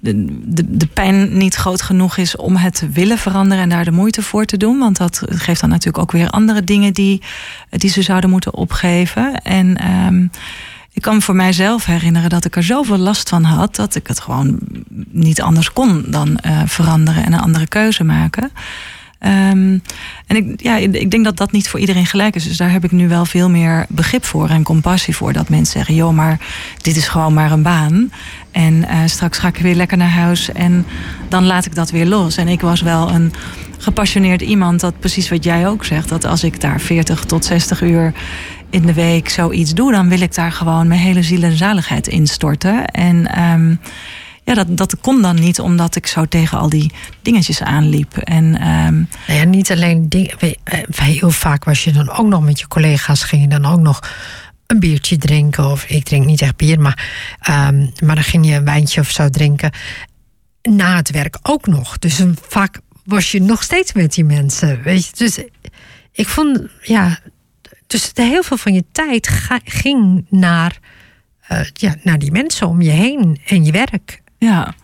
Speaker 1: de, de, de pijn niet groot genoeg is om het te willen veranderen en daar de moeite voor te doen. Want dat geeft dan natuurlijk ook weer andere dingen die, die ze zouden moeten opgeven. En um, ik kan me voor mijzelf herinneren dat ik er zoveel last van had dat ik het gewoon niet anders kon dan uh, veranderen en een andere keuze maken. Um, en ik, ja, ik denk dat dat niet voor iedereen gelijk is. Dus daar heb ik nu wel veel meer begrip voor en compassie voor. Dat mensen zeggen: joh, maar dit is gewoon maar een baan. En uh, straks ga ik weer lekker naar huis en dan laat ik dat weer los. En ik was wel een gepassioneerd iemand dat precies wat jij ook zegt. Dat als ik daar 40 tot 60 uur in de week zoiets doe, dan wil ik daar gewoon mijn hele ziel en zaligheid instorten. En um, ja, dat, dat kon dan niet omdat ik zo tegen al die dingetjes aanliep. En, um...
Speaker 2: nou ja, niet alleen dingen. Eh, heel vaak was je dan ook nog met je collega's, ging je dan ook nog een biertje drinken. Of ik drink niet echt bier, maar, um, maar dan ging je een wijntje of zo drinken. Na het werk ook nog. Dus vaak was je nog steeds met die mensen. Weet je? Dus ik vond, ja, dus heel veel van je tijd ging naar, uh, ja, naar die mensen om je heen en je werk.
Speaker 1: Ja.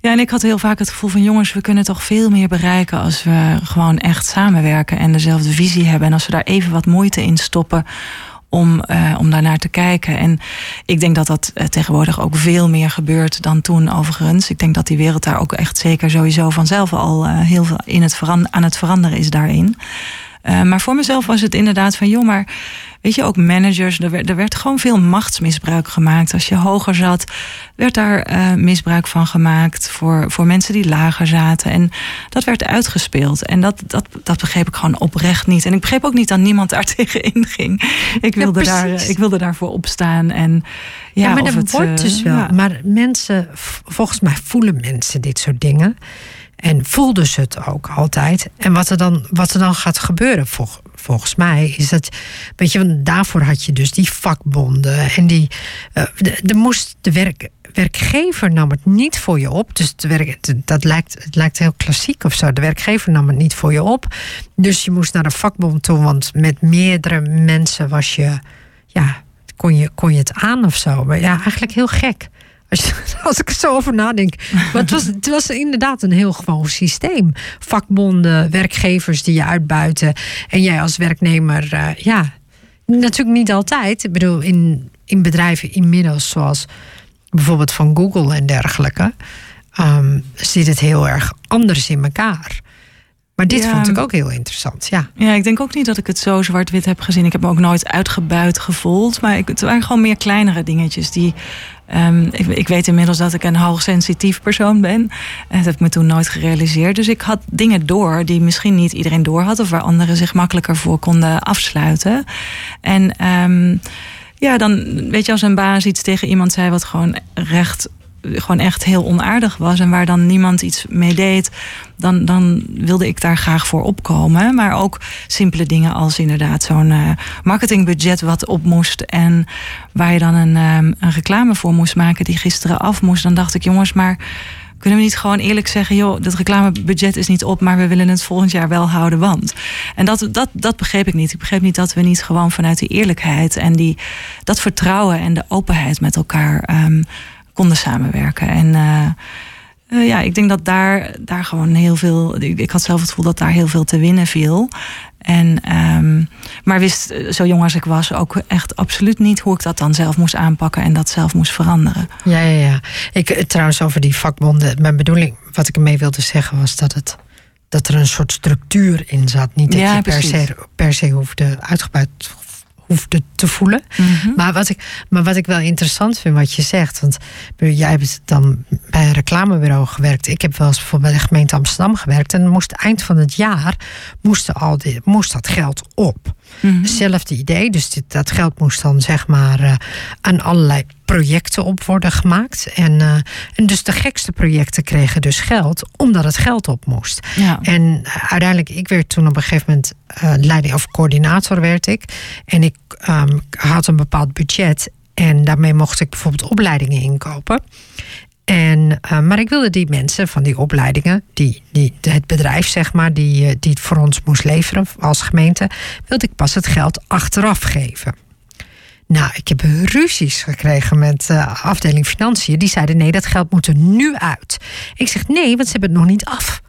Speaker 1: Ja, en ik had heel vaak het gevoel van jongens, we kunnen toch veel meer bereiken als we gewoon echt samenwerken en dezelfde visie hebben. En als we daar even wat moeite in stoppen om, uh, om daarnaar te kijken. En ik denk dat dat uh, tegenwoordig ook veel meer gebeurt dan toen overigens. Ik denk dat die wereld daar ook echt zeker sowieso vanzelf al heel veel in het aan het veranderen is daarin. Maar voor mezelf was het inderdaad van, joh, maar weet je, ook managers, er werd, er werd gewoon veel machtsmisbruik gemaakt. Als je hoger zat, werd daar uh, misbruik van gemaakt voor, voor mensen die lager zaten. En dat werd uitgespeeld. En dat, dat, dat begreep ik gewoon oprecht niet. En ik begreep ook niet dat niemand daar tegen inging. Ik wilde, ja, daar, ik wilde daarvoor opstaan. En, ja,
Speaker 2: ja maar
Speaker 1: dat
Speaker 2: het, wordt dus wel. Ja. Maar mensen, volgens mij voelen mensen dit soort dingen. En voelden ze het ook altijd. En wat er dan, wat er dan gaat gebeuren, vol, volgens mij, is dat. Weet je, daarvoor had je dus die vakbonden. En die. Uh, de, moest de werk, werkgever nam het niet voor je op. Dus de werk, dat lijkt, het lijkt heel klassiek of zo. De werkgever nam het niet voor je op. Dus je moest naar de vakbond toe, want met meerdere mensen was je. Ja, kon je, kon je het aan of zo. Maar ja, eigenlijk heel gek. Als, ik er zo over nadenk. Maar het was, het was inderdaad een heel gewoon systeem. Vakbonden, werkgevers die je uitbuiten. En jij als werknemer, uh, ja, natuurlijk niet altijd. Ik bedoel, in, in bedrijven inmiddels, zoals bijvoorbeeld van Google en dergelijke, um, zit het heel erg anders in elkaar. Maar dit vond ik ook heel interessant, ja.
Speaker 1: Ja, ik denk ook niet dat ik het zo zwart-wit heb gezien. Ik heb me ook nooit uitgebuit gevoeld. Maar ik, het waren gewoon meer kleinere dingetjes die Um, ik, ik, weet inmiddels dat ik een hoogsensitief persoon ben. En dat heb ik me toen nooit gerealiseerd. Dus ik had dingen door die misschien niet iedereen door had, of waar anderen zich makkelijker voor konden afsluiten. En um, ja, dan weet je, als een baas iets tegen iemand zei wat gewoon recht gewoon echt heel onaardig was en waar dan niemand iets mee deed, dan, dan wilde ik daar graag voor opkomen. Maar ook simpele dingen als inderdaad zo'n uh, marketingbudget wat op moest en waar je dan een, um, een reclame voor moest maken die gisteren af moest. Dan dacht ik, jongens, maar kunnen we niet gewoon eerlijk zeggen: joh, dat reclamebudget is niet op, maar we willen het volgend jaar wel houden, want. En dat, dat, dat begreep ik niet. Ik begreep niet dat we niet gewoon vanuit die eerlijkheid en die, dat vertrouwen en de openheid met elkaar um, konden samenwerken. En uh, uh, ja, ik denk dat daar, daar gewoon heel veel. Ik, ik, had zelf het gevoel dat daar heel veel te winnen viel. En, um, maar wist, eh, zo jong als ik was, ook echt absoluut niet hoe ik dat dan zelf moest aanpakken en dat zelf moest veranderen.
Speaker 2: Ja, ja, ja. Ik, trouwens, over die vakbonden. Mijn bedoeling, wat ik ermee wilde zeggen, was dat het dat er een soort structuur in zat. Niet dat ja, je per se, per se hoefde uitgebuit hoefde te voelen. Mm -hmm. maar, wat ik, maar wat ik wel interessant vind wat je zegt. Want jij hebt dan bij een reclamebureau gewerkt. Ik heb wel eens bijvoorbeeld bij de gemeente Amsterdam gewerkt. En moest eind van het jaar moest, al die, moest dat geld op. Mm -hmm. Hetzelfde idee. Dus dit, dat geld moest dan zeg maar uh, aan allerlei projecten op worden gemaakt. En, uh, en dus de gekste projecten kregen dus geld, omdat het geld op moest.
Speaker 1: Ja.
Speaker 2: En uh, uiteindelijk, ik werd toen op een gegeven moment uh, leiding of coördinator werd ik. En ik um, had een bepaald budget. En daarmee mocht ik bijvoorbeeld opleidingen inkopen. En, uh, maar ik wilde die mensen van die opleidingen, die, het bedrijf zeg maar, die, die het voor ons moest leveren als gemeente, wilde ik pas het geld achteraf geven. Nou, ik heb ruzies gekregen met uh, afdeling financiën. Die zeiden: nee, dat geld moet er nu uit. Ik zeg: nee, want ze hebben het nog niet af.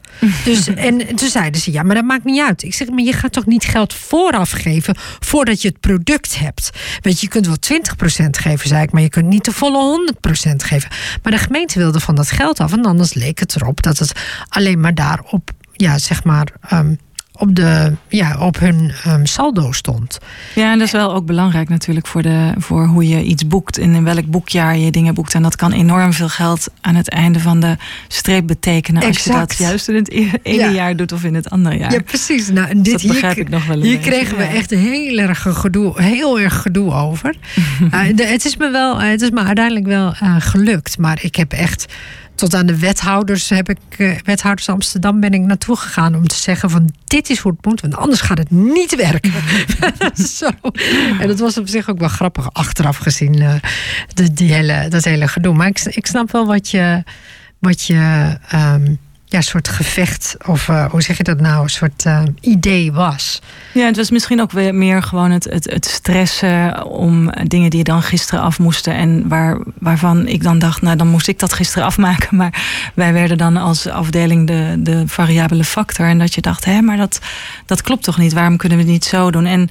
Speaker 2: Dus, en toen zeiden ze, ja, maar dat maakt niet uit. Ik zeg, maar je gaat toch niet geld vooraf geven voordat je het product hebt. Weet je, je kunt wel 20% geven, zei ik, maar je kunt niet de volle 100% geven. Maar de gemeente wilde van dat geld af. En anders leek het erop dat het alleen maar daarop, ja, zeg maar, um, op, de, ja, op hun um, saldo stond.
Speaker 1: Ja, en dat is wel ook belangrijk natuurlijk voor, de, voor hoe je iets boekt en in welk boekjaar je dingen boekt. En dat kan enorm veel geld aan het einde van de streep betekenen. Als je dat juist in het e-, ene ja. jaar doet of in het andere jaar.
Speaker 2: Ja, precies. Nou, en dit,
Speaker 1: dus dat begrijp hier, ik nog wel.
Speaker 2: Hier beetje, kregen we ja. echt heel erg gedoe, heel erg gedoe over. uh, de, het is me wel, het is me uiteindelijk wel uh, gelukt. Maar ik heb echt tot aan de wethouders heb ik, uh, wethouders Amsterdam ben ik naartoe gegaan om te zeggen van dit is hoe het moet, want anders gaat het niet werken. Zo. En dat was op zich ook wel grappig achteraf gezien, uh, de, die hele, dat hele gedoe. Maar ik, ik snap wel wat je, wat je um, ja, soort gevecht, of uh, hoe zeg je dat nou, een soort uh, idee was.
Speaker 1: Ja, het was misschien ook weer meer gewoon het, het, het stressen om dingen die dan gisteren af moesten. En waar, waarvan ik dan dacht, nou dan moest ik dat gisteren afmaken. Maar wij werden dan als afdeling de, de variabele factor. En dat je dacht, hé, maar dat, dat klopt toch niet? Waarom kunnen we het niet zo doen? En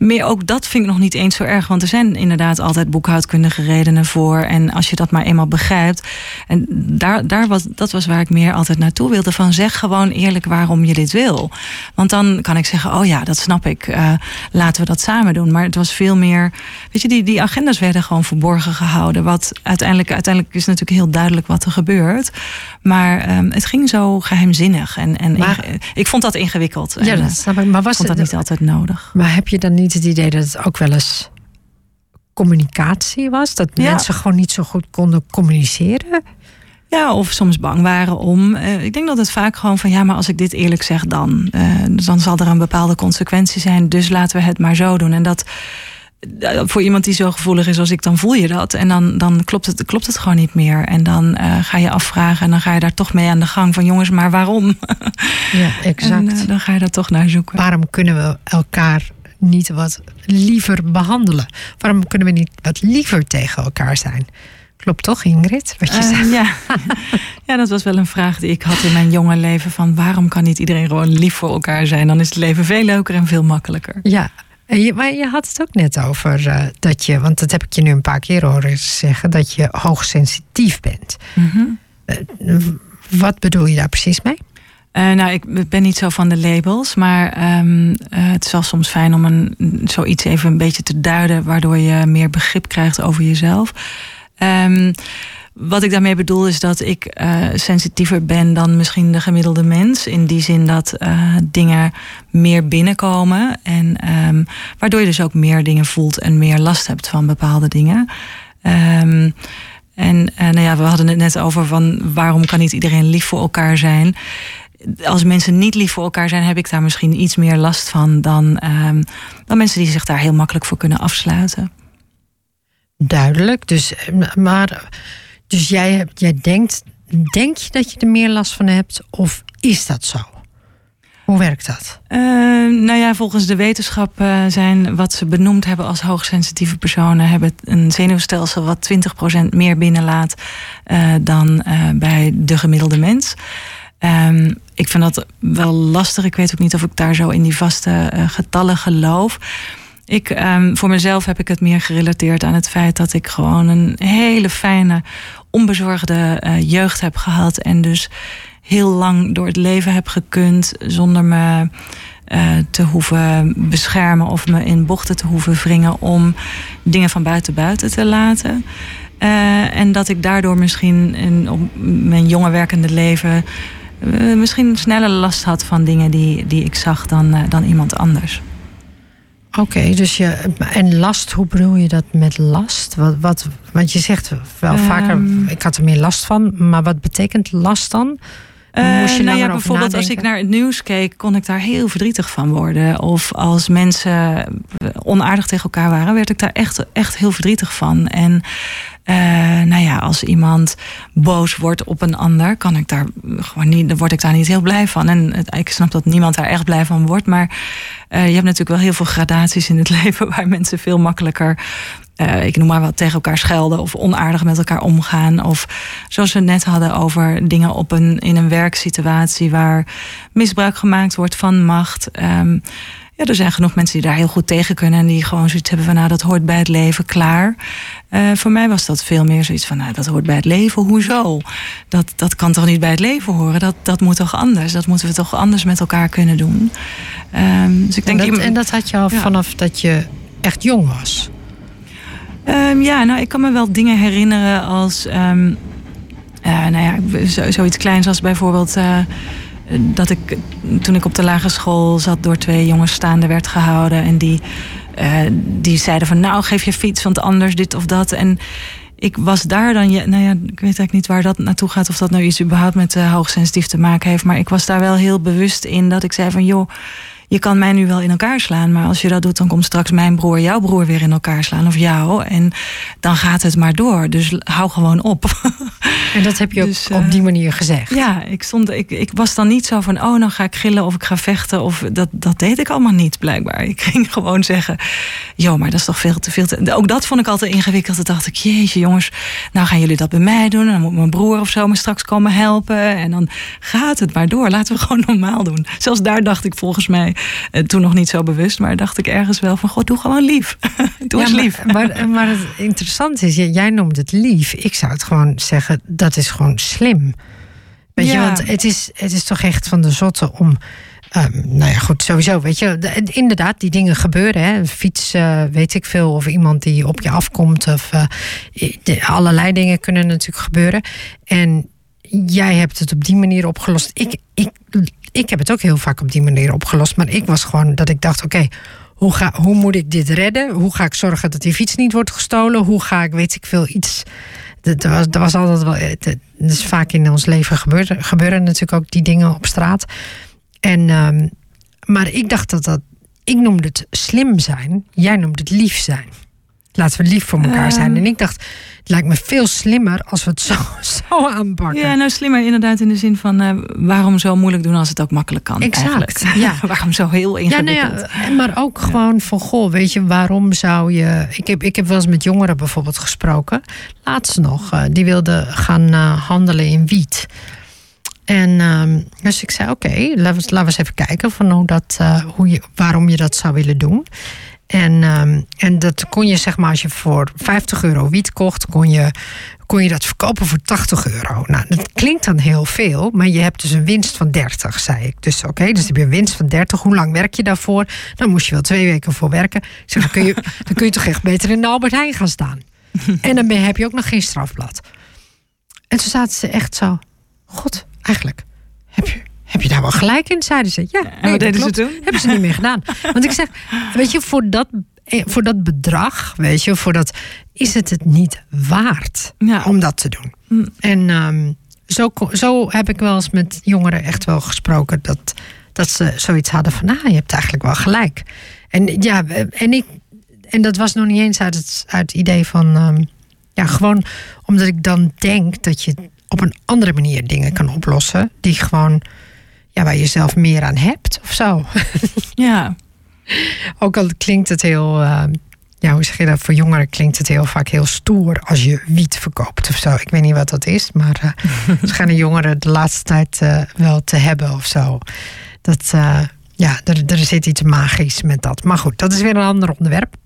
Speaker 1: meer ook dat vind ik nog niet eens zo erg. Want er zijn inderdaad altijd boekhoudkundige redenen voor. En als je dat maar eenmaal begrijpt. En daar, daar was, dat was waar ik meer altijd naartoe wilde. Van zeg gewoon eerlijk waarom je dit wil. Want dan kan ik zeggen, oh ja, dat snap ik. Uh, laten we dat samen doen. Maar het was veel meer. Weet je, die, die agendas werden gewoon verborgen gehouden. Wat uiteindelijk, uiteindelijk is natuurlijk heel duidelijk wat er gebeurt. Maar um, het ging zo geheimzinnig. En, en
Speaker 2: maar,
Speaker 1: ik vond dat ingewikkeld.
Speaker 2: Ja, dat snap ik. Maar was
Speaker 1: vond dat niet altijd nodig.
Speaker 2: Maar heb je dan niet het idee dat het ook wel eens communicatie was? Dat
Speaker 1: Ja.
Speaker 2: mensen gewoon niet zo goed konden communiceren?
Speaker 1: Ja, of soms bang waren om. eh, ik denk dat het vaak gewoon van ja, maar als ik dit eerlijk zeg, dan, eh, dan zal er een bepaalde consequentie zijn. Dus laten we het maar zo doen. En dat eh, voor iemand die zo gevoelig is als ik, dan voel je dat. En dan, dan klopt, het, klopt het gewoon niet meer. En dan ga je afvragen en dan ga je daar toch mee aan de gang van jongens, maar waarom?
Speaker 2: Ja, exact.
Speaker 1: En dan ga je daar toch naar zoeken.
Speaker 2: Waarom kunnen we elkaar niet wat liever behandelen? Waarom kunnen we niet wat liever tegen elkaar zijn? Klopt toch, Ingrid? Wat je
Speaker 1: Eh, ja. ja, dat was wel een vraag die ik had in mijn jonge leven. Van waarom kan niet iedereen gewoon lief voor elkaar zijn? Dan is het leven veel leuker en veel makkelijker.
Speaker 2: Ja, je, maar je had het ook net over eh, dat je, want dat heb ik je nu een paar keer horen zeggen, dat je hoogsensitief bent.
Speaker 1: Mhm.
Speaker 2: Wat bedoel je daar precies mee?
Speaker 1: Eh, nou, ik ben niet zo van de labels, maar ehm, eh, het is wel soms fijn om een, zoiets even een beetje te duiden, waardoor je meer begrip krijgt over jezelf. Ehm, wat ik daarmee bedoel is dat ik eh, sensitiever ben dan misschien de gemiddelde mens. In die zin dat dingen meer binnenkomen. En ehm, waardoor je dus ook meer dingen voelt en meer last hebt van bepaalde dingen. En nou ja, we hadden het net over van waarom kan niet iedereen lief voor elkaar zijn. Als mensen niet lief voor elkaar zijn, heb ik daar misschien iets meer last van dan, ehm, dan mensen die zich daar heel makkelijk voor kunnen afsluiten.
Speaker 2: Duidelijk. Dus, eh, maar, dus jij, hebt, jij denkt, denk je dat je er meer last van hebt? Of is dat zo? Hoe werkt dat?
Speaker 1: Uh, nou ja, volgens de wetenschap uh, zijn wat ze benoemd hebben als hoogsensitieve personen, hebben een zenuwstelsel wat 20% meer binnenlaat uh, dan bij de gemiddelde mens. Um, ik vind dat wel lastig. Ik weet ook niet of ik daar zo in die vaste getallen geloof. Ik, um, voor mezelf heb ik het meer gerelateerd aan het feit dat ik gewoon een hele fijne, onbezorgde uh, jeugd heb gehad. En dus heel lang door het leven heb gekund zonder me uh, te hoeven beschermen of me in bochten te hoeven wringen om dingen van buiten buiten te laten. Uh, en dat ik daardoor misschien in op mijn jonge werkende leven uh, misschien sneller last had van dingen die, die ik zag dan, dan iemand anders.
Speaker 2: Oké, okay, dus je. En last, hoe bedoel je dat met last? Wat, wat, want je zegt wel um, vaker, ik had er meer last van, maar wat betekent last dan?
Speaker 1: Uh, Moest je nou ja, bijvoorbeeld als ik naar het nieuws keek, kon ik daar heel verdrietig van worden. Of als mensen onaardig tegen elkaar waren, werd ik daar echt, echt heel verdrietig van. En uh, nou ja, als iemand boos wordt op een ander, kan ik daar gewoon niet, dan word ik daar niet heel blij van. En ik snap dat niemand daar echt blij van wordt, maar uh, je hebt natuurlijk wel heel veel gradaties in het leven waar mensen veel makkelijker uh, ik noem maar wat, tegen elkaar schelden of onaardig met elkaar omgaan. Of zoals we net hadden over dingen op een, in een werksituatie waar misbruik gemaakt wordt van macht. Um, ja, er zijn genoeg mensen die daar heel goed tegen kunnen en die gewoon zoiets hebben van, nou, dat hoort bij het leven, klaar. Uh, voor mij was dat veel meer zoiets van, nou, dat hoort bij het leven, hoezo? Dat, dat kan toch niet bij het leven horen? Dat, dat moet toch anders? Dat moeten we toch anders met elkaar kunnen doen? Um, dus ik denk,
Speaker 2: en, dat, en dat had je al
Speaker 1: ja.
Speaker 2: vanaf dat je echt jong was?
Speaker 1: Um, ja, nou, ik kan me wel dingen herinneren als. Um, uh, nou ja, zo, zoiets kleins als bijvoorbeeld. Uh, dat ik toen ik op de lagere school zat, door twee jongens staande werd gehouden. En die, uh, die zeiden van nou, geef je fiets, want anders dit of dat. En ik was daar dan, nou ja, ik weet eigenlijk niet waar dat naartoe gaat. Of dat nou iets überhaupt met uh, hoogsensitief te maken heeft. Maar ik was daar wel heel bewust in dat ik zei van joh je kan mij nu wel in elkaar slaan, maar als je dat doet, dan komt straks mijn broer jouw broer weer in elkaar slaan of jou. En dan gaat het maar door. Dus hou gewoon op.
Speaker 2: En dat heb je ook
Speaker 1: Dus,
Speaker 2: op
Speaker 1: eh,
Speaker 2: die manier gezegd.
Speaker 1: Ja, ik, stond, ik, ik was dan niet zo van, oh, dan ga ik gillen of ik ga vechten. Of dat, dat deed ik allemaal niet, blijkbaar. Ik ging gewoon zeggen, joh, maar dat is toch veel te veel. Te... Ook dat vond ik altijd ingewikkeld. Toen dacht ik, jeetje jongens, nou gaan jullie dat bij mij doen. En dan moet mijn broer of zo me straks komen helpen. En dan gaat het maar door. Laten we gewoon normaal doen. Zelfs daar dacht ik volgens mij, eh, toen nog niet zo bewust. Maar dacht ik ergens wel van, god, doe gewoon lief. doe eens lief.
Speaker 2: Maar, maar het interessante is, jij noemt het lief. Ik zou het gewoon zeggen, dat is gewoon slim. Weet je, want het is, het is toch echt van de zotte om. ehm, nou ja, goed, sowieso. Weet je, de- inderdaad, die dingen gebeuren. Hè. Fiets, weet ik veel, of iemand die op je afkomt. Of eh, de- allerlei dingen kunnen natuurlijk gebeuren. En jij hebt het op die manier opgelost. Ik, ik, ik heb het ook heel vaak op die manier opgelost. Maar ik was gewoon dat ik dacht: oké, hoe, ga, hoe moet ik dit redden? Hoe ga ik zorgen dat die fiets niet wordt gestolen? Hoe ga ik, weet ik veel, iets. Dat was, dat was altijd wel. eh, Dat is vaak in ons leven gebeuren, gebeuren natuurlijk ook die dingen op straat. En, ehm, maar ik dacht dat dat. Ik noemde het slim zijn. Jij noemt het lief zijn. Laten we lief voor elkaar zijn. En ik dacht, het lijkt me veel slimmer als we het zo, zo aanpakken.
Speaker 1: Ja, nou slimmer inderdaad in de zin van eh, waarom zo moeilijk doen als het ook makkelijk kan.
Speaker 2: Exact,
Speaker 1: eigenlijk.
Speaker 2: ja.
Speaker 1: waarom zo heel
Speaker 2: Ja,
Speaker 1: ingewikkeld?
Speaker 2: nou ja, maar ook gewoon van, goh, weet je, waarom zou je... Ik heb, ik heb wel eens met jongeren bijvoorbeeld gesproken. Laatst nog, eh, die wilden gaan eh, handelen in wiet. En ehm, dus ik zei, oké, laten, we, laten we eens even kijken van hoe dat, eh, hoe je, waarom je dat zou willen doen. En, ehm, en dat kon je, zeg maar, als je voor 50 euro wiet kocht, kon je, kon je dat verkopen voor 80 euro. Nou, dat klinkt dan heel veel, maar je hebt dus een winst van 30, zei ik. Dus oké, dus heb je een winst van 30. Hoe lang werk je daarvoor? Dan moest je wel twee weken voor werken. Ik zeg, dan kun je, dan kun je toch echt beter in de Albert Heijn gaan staan. En dan ben, heb je ook nog geen strafblad. En toen zaten ze echt zo, god, eigenlijk, heb je, heb je daar wel gelijk in? Zeiden ze. Ja,
Speaker 1: En
Speaker 2: nee,
Speaker 1: wat deden ze toen?
Speaker 2: Hebben ze niet meer gedaan. Want ik zeg, weet je, voor dat, eh, voor dat bedrag, weet je, voor dat, is het het niet waard
Speaker 1: Ja.
Speaker 2: om dat te doen.
Speaker 1: Mm.
Speaker 2: En ehm, zo, zo heb ik wel eens met jongeren echt wel gesproken dat, dat ze zoiets hadden van, nou, je hebt eigenlijk wel gelijk. En ja, en ik, en dat was nog niet eens uit het, uit het idee van, ehm, ja, gewoon omdat ik dan denk dat je op een andere manier dingen kan oplossen, die gewoon, ja, waar je zelf meer aan hebt of zo.
Speaker 1: Ja,
Speaker 2: Ook al klinkt het heel, eh, ja, hoe zeg je dat? Voor jongeren klinkt het heel vaak heel stoer als je wiet verkoopt of zo. Ik weet niet wat dat is, maar eh schijnen jongeren de laatste tijd eh, wel te hebben of zo. Dat, eh, ja, er, er zit iets magisch met dat. Maar goed, dat is weer een ander onderwerp.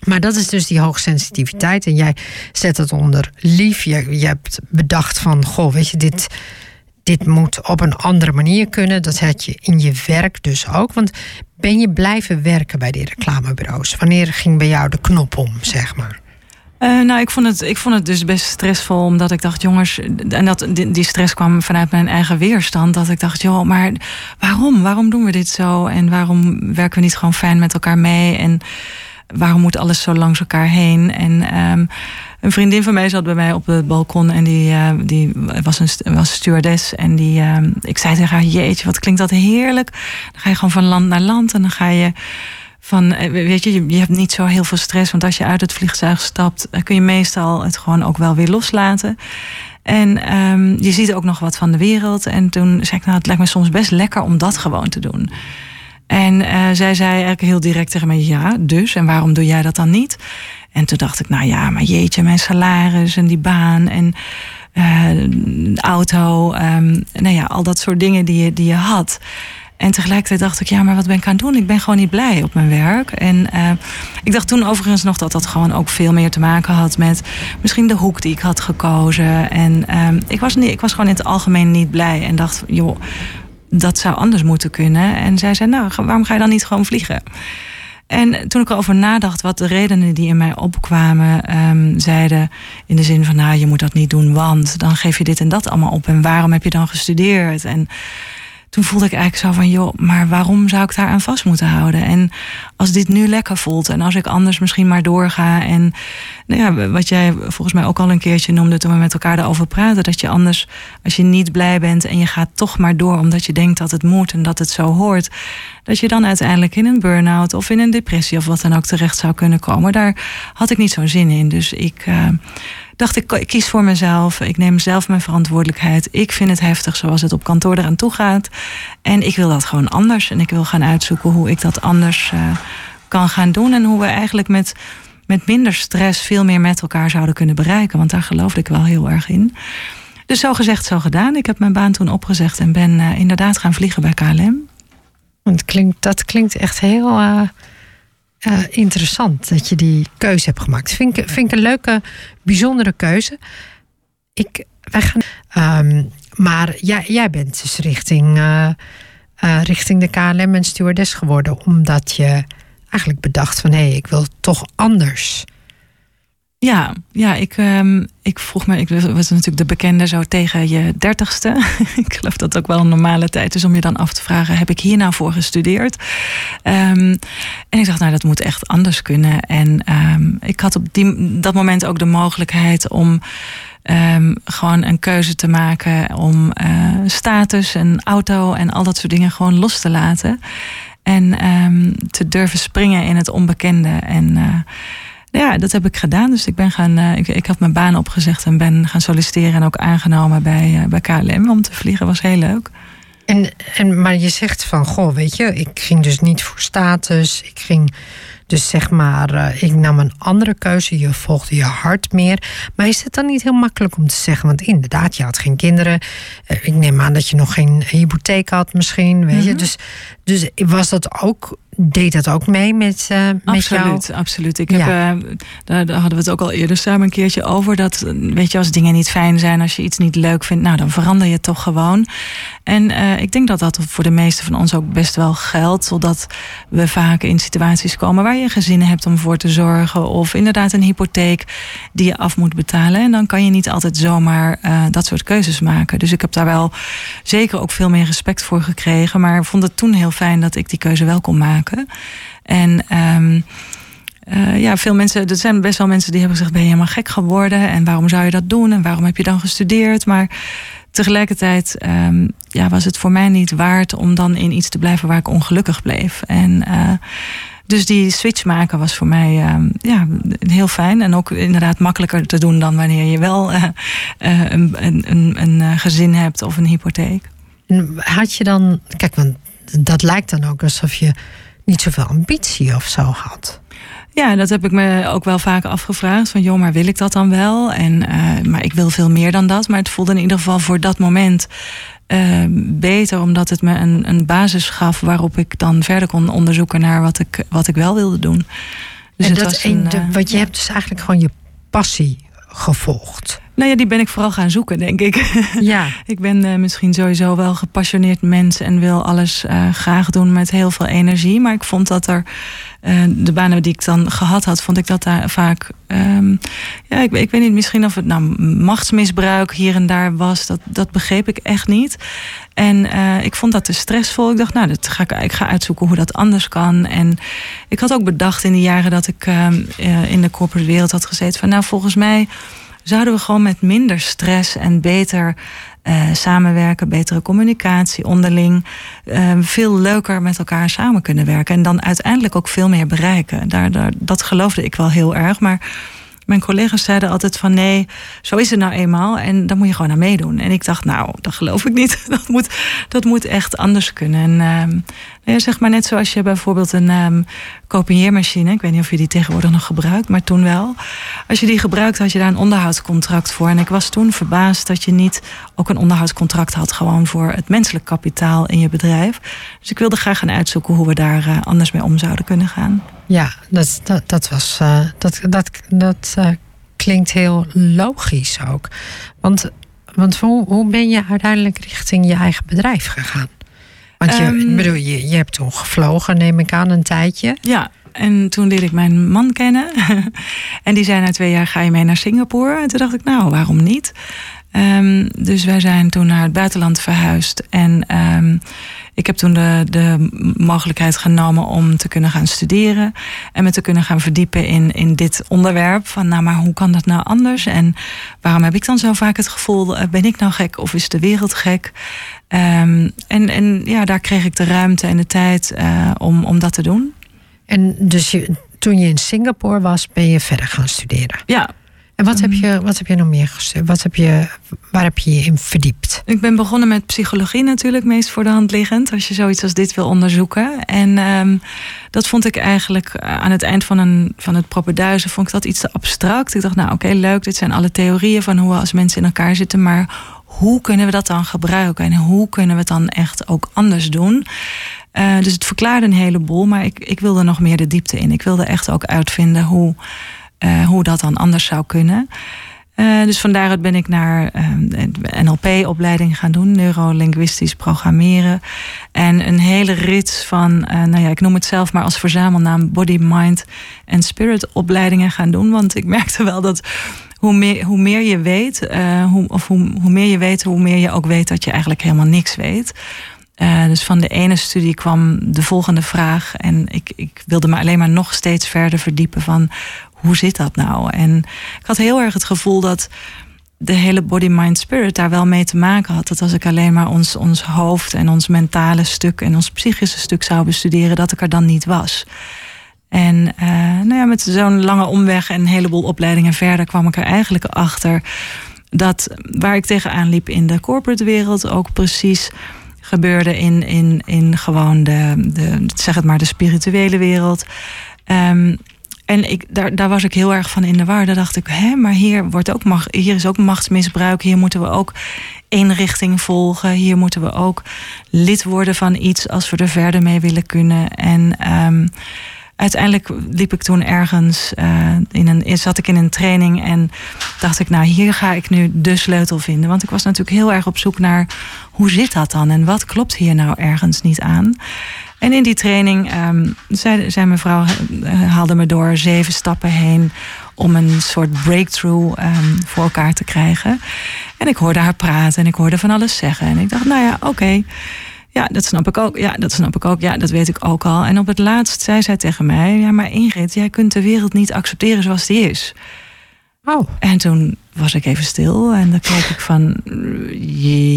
Speaker 2: Maar dat is dus die hoogsensitiviteit. En jij zet het onder lief. Je, je hebt bedacht van, goh, weet je, dit, dit moet op een andere manier kunnen. Dat had je in je werk dus ook. Want ben je blijven werken bij die reclamebureaus? Wanneer ging bij jou de knop om, zeg maar?
Speaker 1: Eh, nou, ik vond, het, ik vond het dus best stressvol, omdat ik dacht, jongens, en dat, die, die stress kwam vanuit mijn eigen weerstand. Dat ik dacht, joh, maar waarom? Waarom doen we dit zo? En waarom werken we niet gewoon fijn met elkaar mee? En waarom moet alles zo langs elkaar heen? En ehm, een vriendin van mij zat bij mij op het balkon en die, eh, die was een was stewardess. En die, ehm, ik zei tegen haar, jeetje, wat klinkt dat heerlijk. Dan ga je gewoon van land naar land en dan ga je van, eh, weet je, je- hebt niet zo heel veel stress. Want als je uit het vliegtuig stapt, dan kun je meestal het gewoon ook wel weer loslaten. En ehm, je ziet ook nog wat van de wereld. En toen zei ik, nou, het lijkt me soms best lekker om dat gewoon te doen. En eh, zij zei eigenlijk heel direct tegen mij, ja, dus. En waarom doe jij dat dan niet? En toen dacht ik, nou ja, maar jeetje, mijn salaris en die baan en eh, auto. ehm, nou ja, al dat soort dingen die je, die je had. En tegelijkertijd dacht ik, ja, maar wat ben ik aan het doen? Ik ben gewoon niet blij op mijn werk. En eh, ik dacht toen overigens nog dat dat gewoon ook veel meer te maken had met misschien de hoek die ik had gekozen. En ehm, ik, was niet, ik was gewoon in het algemeen niet blij. En dacht, joh, dat zou anders moeten kunnen. En zij zei, nou, waarom ga je dan niet gewoon vliegen? En toen ik erover nadacht wat de redenen die in mij opkwamen ehm, zeiden, in de zin van, nou, je moet dat niet doen, want dan geef je dit en dat allemaal op. En waarom heb je dan gestudeerd? En toen voelde ik eigenlijk zo van, joh, maar waarom zou ik daar aan vast moeten houden? En als dit nu lekker voelt en als ik anders misschien maar doorga en nou ja, wat jij volgens mij ook al een keertje noemde toen we met elkaar daarover praten, dat je anders, als je niet blij bent en je gaat toch maar door omdat je denkt dat het moet en dat het zo hoort, dat je dan uiteindelijk in een burn-out of in een depressie of wat dan ook terecht zou kunnen komen. Daar had ik niet zo'n zin in. Dus ik, eh, dacht ik, ik kies voor mezelf. Ik neem zelf mijn verantwoordelijkheid. Ik vind het heftig zoals het op kantoor eraan toe gaat. En ik wil dat gewoon anders. En ik wil gaan uitzoeken hoe ik dat anders uh, kan gaan doen. En hoe we eigenlijk met, met minder stress veel meer met elkaar zouden kunnen bereiken. Want daar geloofde ik wel heel erg in. Dus zo gezegd, zo gedaan. Ik heb mijn baan toen opgezegd en ben uh, inderdaad gaan vliegen bij KLM.
Speaker 2: Het klinkt, dat klinkt echt heel uh, uh, interessant dat je die keuze hebt gemaakt. Vind ik, vind een leuke, bijzondere keuze. Ik, wij gaan, um, maar jij, jij bent dus richting, richting de KLM en stewardess geworden, omdat je eigenlijk bedacht van hé, hey, ik wil toch anders.
Speaker 1: Ja, ja ik, um, ik vroeg me, ik was natuurlijk de bekende zo tegen je dertigste. ik geloof dat het ook wel een normale tijd is om je dan af te vragen: heb ik hier nou voor gestudeerd? Um, en ik dacht, nou, dat moet echt anders kunnen. En um, ik had op dat moment ook de mogelijkheid om. Gewoon een keuze te maken om uh, status en auto en al dat soort dingen gewoon los te laten. En te durven springen in het onbekende. En uh, ja, dat heb ik gedaan. Dus ik ben gaan, uh, ik, ik had mijn baan opgezegd en ben gaan solliciteren en ook aangenomen bij, uh, bij KLM om te vliegen. Was heel leuk.
Speaker 2: En, en, maar je zegt van, goh, weet je, ik ging dus niet voor status. Ik ging dus zeg maar, uh, ik nam een andere keuze. Je volgde je hart meer. Maar is het dan niet heel makkelijk om te zeggen? Want inderdaad, je had geen kinderen. ik neem aan dat je nog geen hypotheek had misschien, weet mm -hmm. je. Dus, dus was dat ook deed dat ook mee met, uh, met
Speaker 1: absoluut,
Speaker 2: jou?
Speaker 1: Absoluut. Ik heb, ja. uh, daar, daar, hadden we het ook al eerder samen een keertje over. Dat, weet je, als dingen niet fijn zijn, als je iets niet leuk vindt, nou dan verander je het toch gewoon. En uh, ik denk dat dat voor de meeste van ons ook best wel geldt. Zodat we vaak in situaties komen waar je gezinnen hebt om voor te zorgen. Of inderdaad een hypotheek die je af moet betalen. En dan kan je niet altijd zomaar dat soort keuzes maken. Dus ik heb daar wel zeker ook veel meer respect voor gekregen. Maar vond het toen heel fijn dat ik die keuze wel kon maken. En um, uh, ja, veel mensen, er zijn best wel mensen die hebben gezegd: ben je helemaal gek geworden? En waarom zou je dat doen? En waarom heb je dan gestudeerd? Maar tegelijkertijd um, ja, was het voor mij niet waard om dan in iets te blijven waar ik ongelukkig bleef. En uh, dus die switch maken was voor mij um, ja, heel fijn. En ook inderdaad makkelijker te doen dan wanneer je wel uh, een, een, een gezin hebt of een hypotheek.
Speaker 2: Had je dan, kijk, want dat lijkt dan ook alsof je niet zoveel ambitie of zo had.
Speaker 1: Ja, dat heb ik me ook wel vaak afgevraagd. Van joh, maar wil ik dat dan wel? En, uh, maar ik wil veel meer dan dat. Maar het voelde in ieder geval voor dat moment uh, beter. Omdat het me een, een basis gaf waarop ik dan verder kon onderzoeken naar wat ik, wat ik wel wilde doen.
Speaker 2: Dus en dat een, uh, wat je hebt dus eigenlijk gewoon je passie gevolgd.
Speaker 1: Nou ja, die ben ik vooral gaan zoeken, denk ik. Ja. ik ben uh, misschien sowieso wel gepassioneerd mens en wil alles uh, graag doen met heel veel energie. Maar ik vond dat er, uh, de banen die ik dan gehad had, vond ik dat daar vaak, um, ja, ik, ik, weet niet, misschien of het nou machtsmisbruik hier en daar was. Dat, dat begreep ik echt niet. En ik vond dat te stressvol. Ik dacht, nou, dat ga ik, ik ga uitzoeken hoe dat anders kan. En ik had ook bedacht in de jaren dat ik ehm, in de corporate wereld had gezeten van, nou, volgens mij zouden we gewoon met minder stress en beter uh, samenwerken, betere communicatie onderling, uh, veel leuker met elkaar samen kunnen werken en dan uiteindelijk ook veel meer bereiken. Daar, daar, dat geloofde ik wel heel erg, maar mijn collega's zeiden altijd van nee, zo is het nou eenmaal en dan moet je gewoon aan meedoen. En ik dacht, nou, dat geloof ik niet. Dat moet, dat moet echt anders kunnen. En uh, ja, zeg maar net zoals je bijvoorbeeld een um, kopieermachine, ik weet niet of je die tegenwoordig nog gebruikt, maar toen wel. Als je die gebruikt, had je daar een onderhoudscontract voor. En ik was toen verbaasd dat je niet ook een onderhoudscontract had, gewoon voor het menselijk kapitaal in je bedrijf. Dus ik wilde graag gaan uitzoeken hoe we daar uh, anders mee om zouden kunnen gaan.
Speaker 2: Ja, dat, dat, dat was. Uh, dat, dat, dat uh, klinkt heel logisch ook. Want, want hoe, hoe ben je uiteindelijk richting je eigen bedrijf gegaan? Want je, um, bedoel, je, je hebt toen gevlogen, neem ik aan, een tijdje.
Speaker 1: Ja, en toen leerde ik mijn man kennen. en die zei na twee jaar, ga je mee naar Singapore? En toen dacht ik, nou, waarom niet? Um, dus wij zijn toen naar het buitenland verhuisd. En um, ik heb toen de, de mogelijkheid genomen om te kunnen gaan studeren. En me te kunnen gaan verdiepen in, in dit onderwerp. Van nou, maar hoe kan dat nou anders? En waarom heb ik dan zo vaak het gevoel, ben ik nou gek of is de wereld gek? Um, en, en ja, daar kreeg ik de ruimte en de tijd uh, om, om dat te doen.
Speaker 2: En dus je, toen je in Singapore was, ben je verder gaan studeren?
Speaker 1: Ja,
Speaker 2: En wat, heb, je, wat heb je nog meer gestudeerd? Wat heb je, waar heb je je in verdiept?
Speaker 1: Ik ben begonnen met psychologie natuurlijk, meest voor de hand liggend, als je zoiets als dit wil onderzoeken. En um, dat vond ik eigenlijk eh, aan het eind van, een, van het propenduizen, vond ik dat iets te abstract. Ik dacht, nou oké, leuk, dit zijn alle theorieën van hoe we als mensen in elkaar zitten, maar hoe kunnen we dat dan gebruiken en hoe kunnen we het dan echt ook anders doen? Uh, dus het verklaarde een heleboel, maar ik, ik wilde nog meer de diepte in. Ik wilde echt ook uitvinden hoe, uh, hoe dat dan anders zou kunnen. Uh, dus vandaar ben ik naar NLP-opleiding gaan doen, neurolinguistisch programmeren. En een hele rits van, nou ja, ik noem het zelf maar als verzamelnaam Body, Mind en Spirit opleidingen gaan doen. Want ik merkte wel dat hoe meer, hoe meer je weet, uh, hoe, of hoe, meer je weet, hoe meer je ook weet dat je eigenlijk helemaal niks weet. Uh, dus van de ene studie kwam de volgende vraag. En ik, ik wilde me alleen maar nog steeds verder verdiepen van hoe zit dat nou? En ik had heel erg het gevoel dat de hele body, mind, spirit daar wel mee te maken had. Dat als ik alleen maar ons, ons hoofd en ons mentale stuk en ons psychische stuk zou bestuderen, dat ik er dan niet was. En uh, nou ja, met zo'n lange omweg en een heleboel opleidingen verder kwam ik er eigenlijk achter dat waar ik tegenaan liep in de corporate wereld ook precies gebeurde in, in, in gewoon de, de, zeg het maar, de spirituele wereld. Um, en ik, daar, daar was ik heel erg van in de war. Daar dacht ik, hè, maar hier, wordt ook hier is ook machtsmisbruik. Hier moeten we ook één richting volgen. Hier moeten we ook lid worden van iets als we er verder mee willen kunnen. En um, uiteindelijk liep ik toen ergens, uh, in een, zat ik in een training en dacht ik, nou hier ga ik nu de sleutel vinden. Want ik was natuurlijk heel erg op zoek naar hoe zit dat dan en wat klopt hier nou ergens niet aan. En in die training um, zei, zei mevrouw, haalde me door zeven stappen heen om een soort breakthrough um, voor elkaar te krijgen. En ik hoorde haar praten en ik hoorde van alles zeggen. En ik dacht, nou ja, oké. Okay. Ja, dat snap ik ook. Ja, dat snap ik ook. Ja, dat weet ik ook al. En op het laatst zei zij tegen mij: Ja, maar Ingrid, jij kunt de wereld niet accepteren zoals die is.
Speaker 2: Oh.
Speaker 1: En toen was ik even stil en dan keek ik van,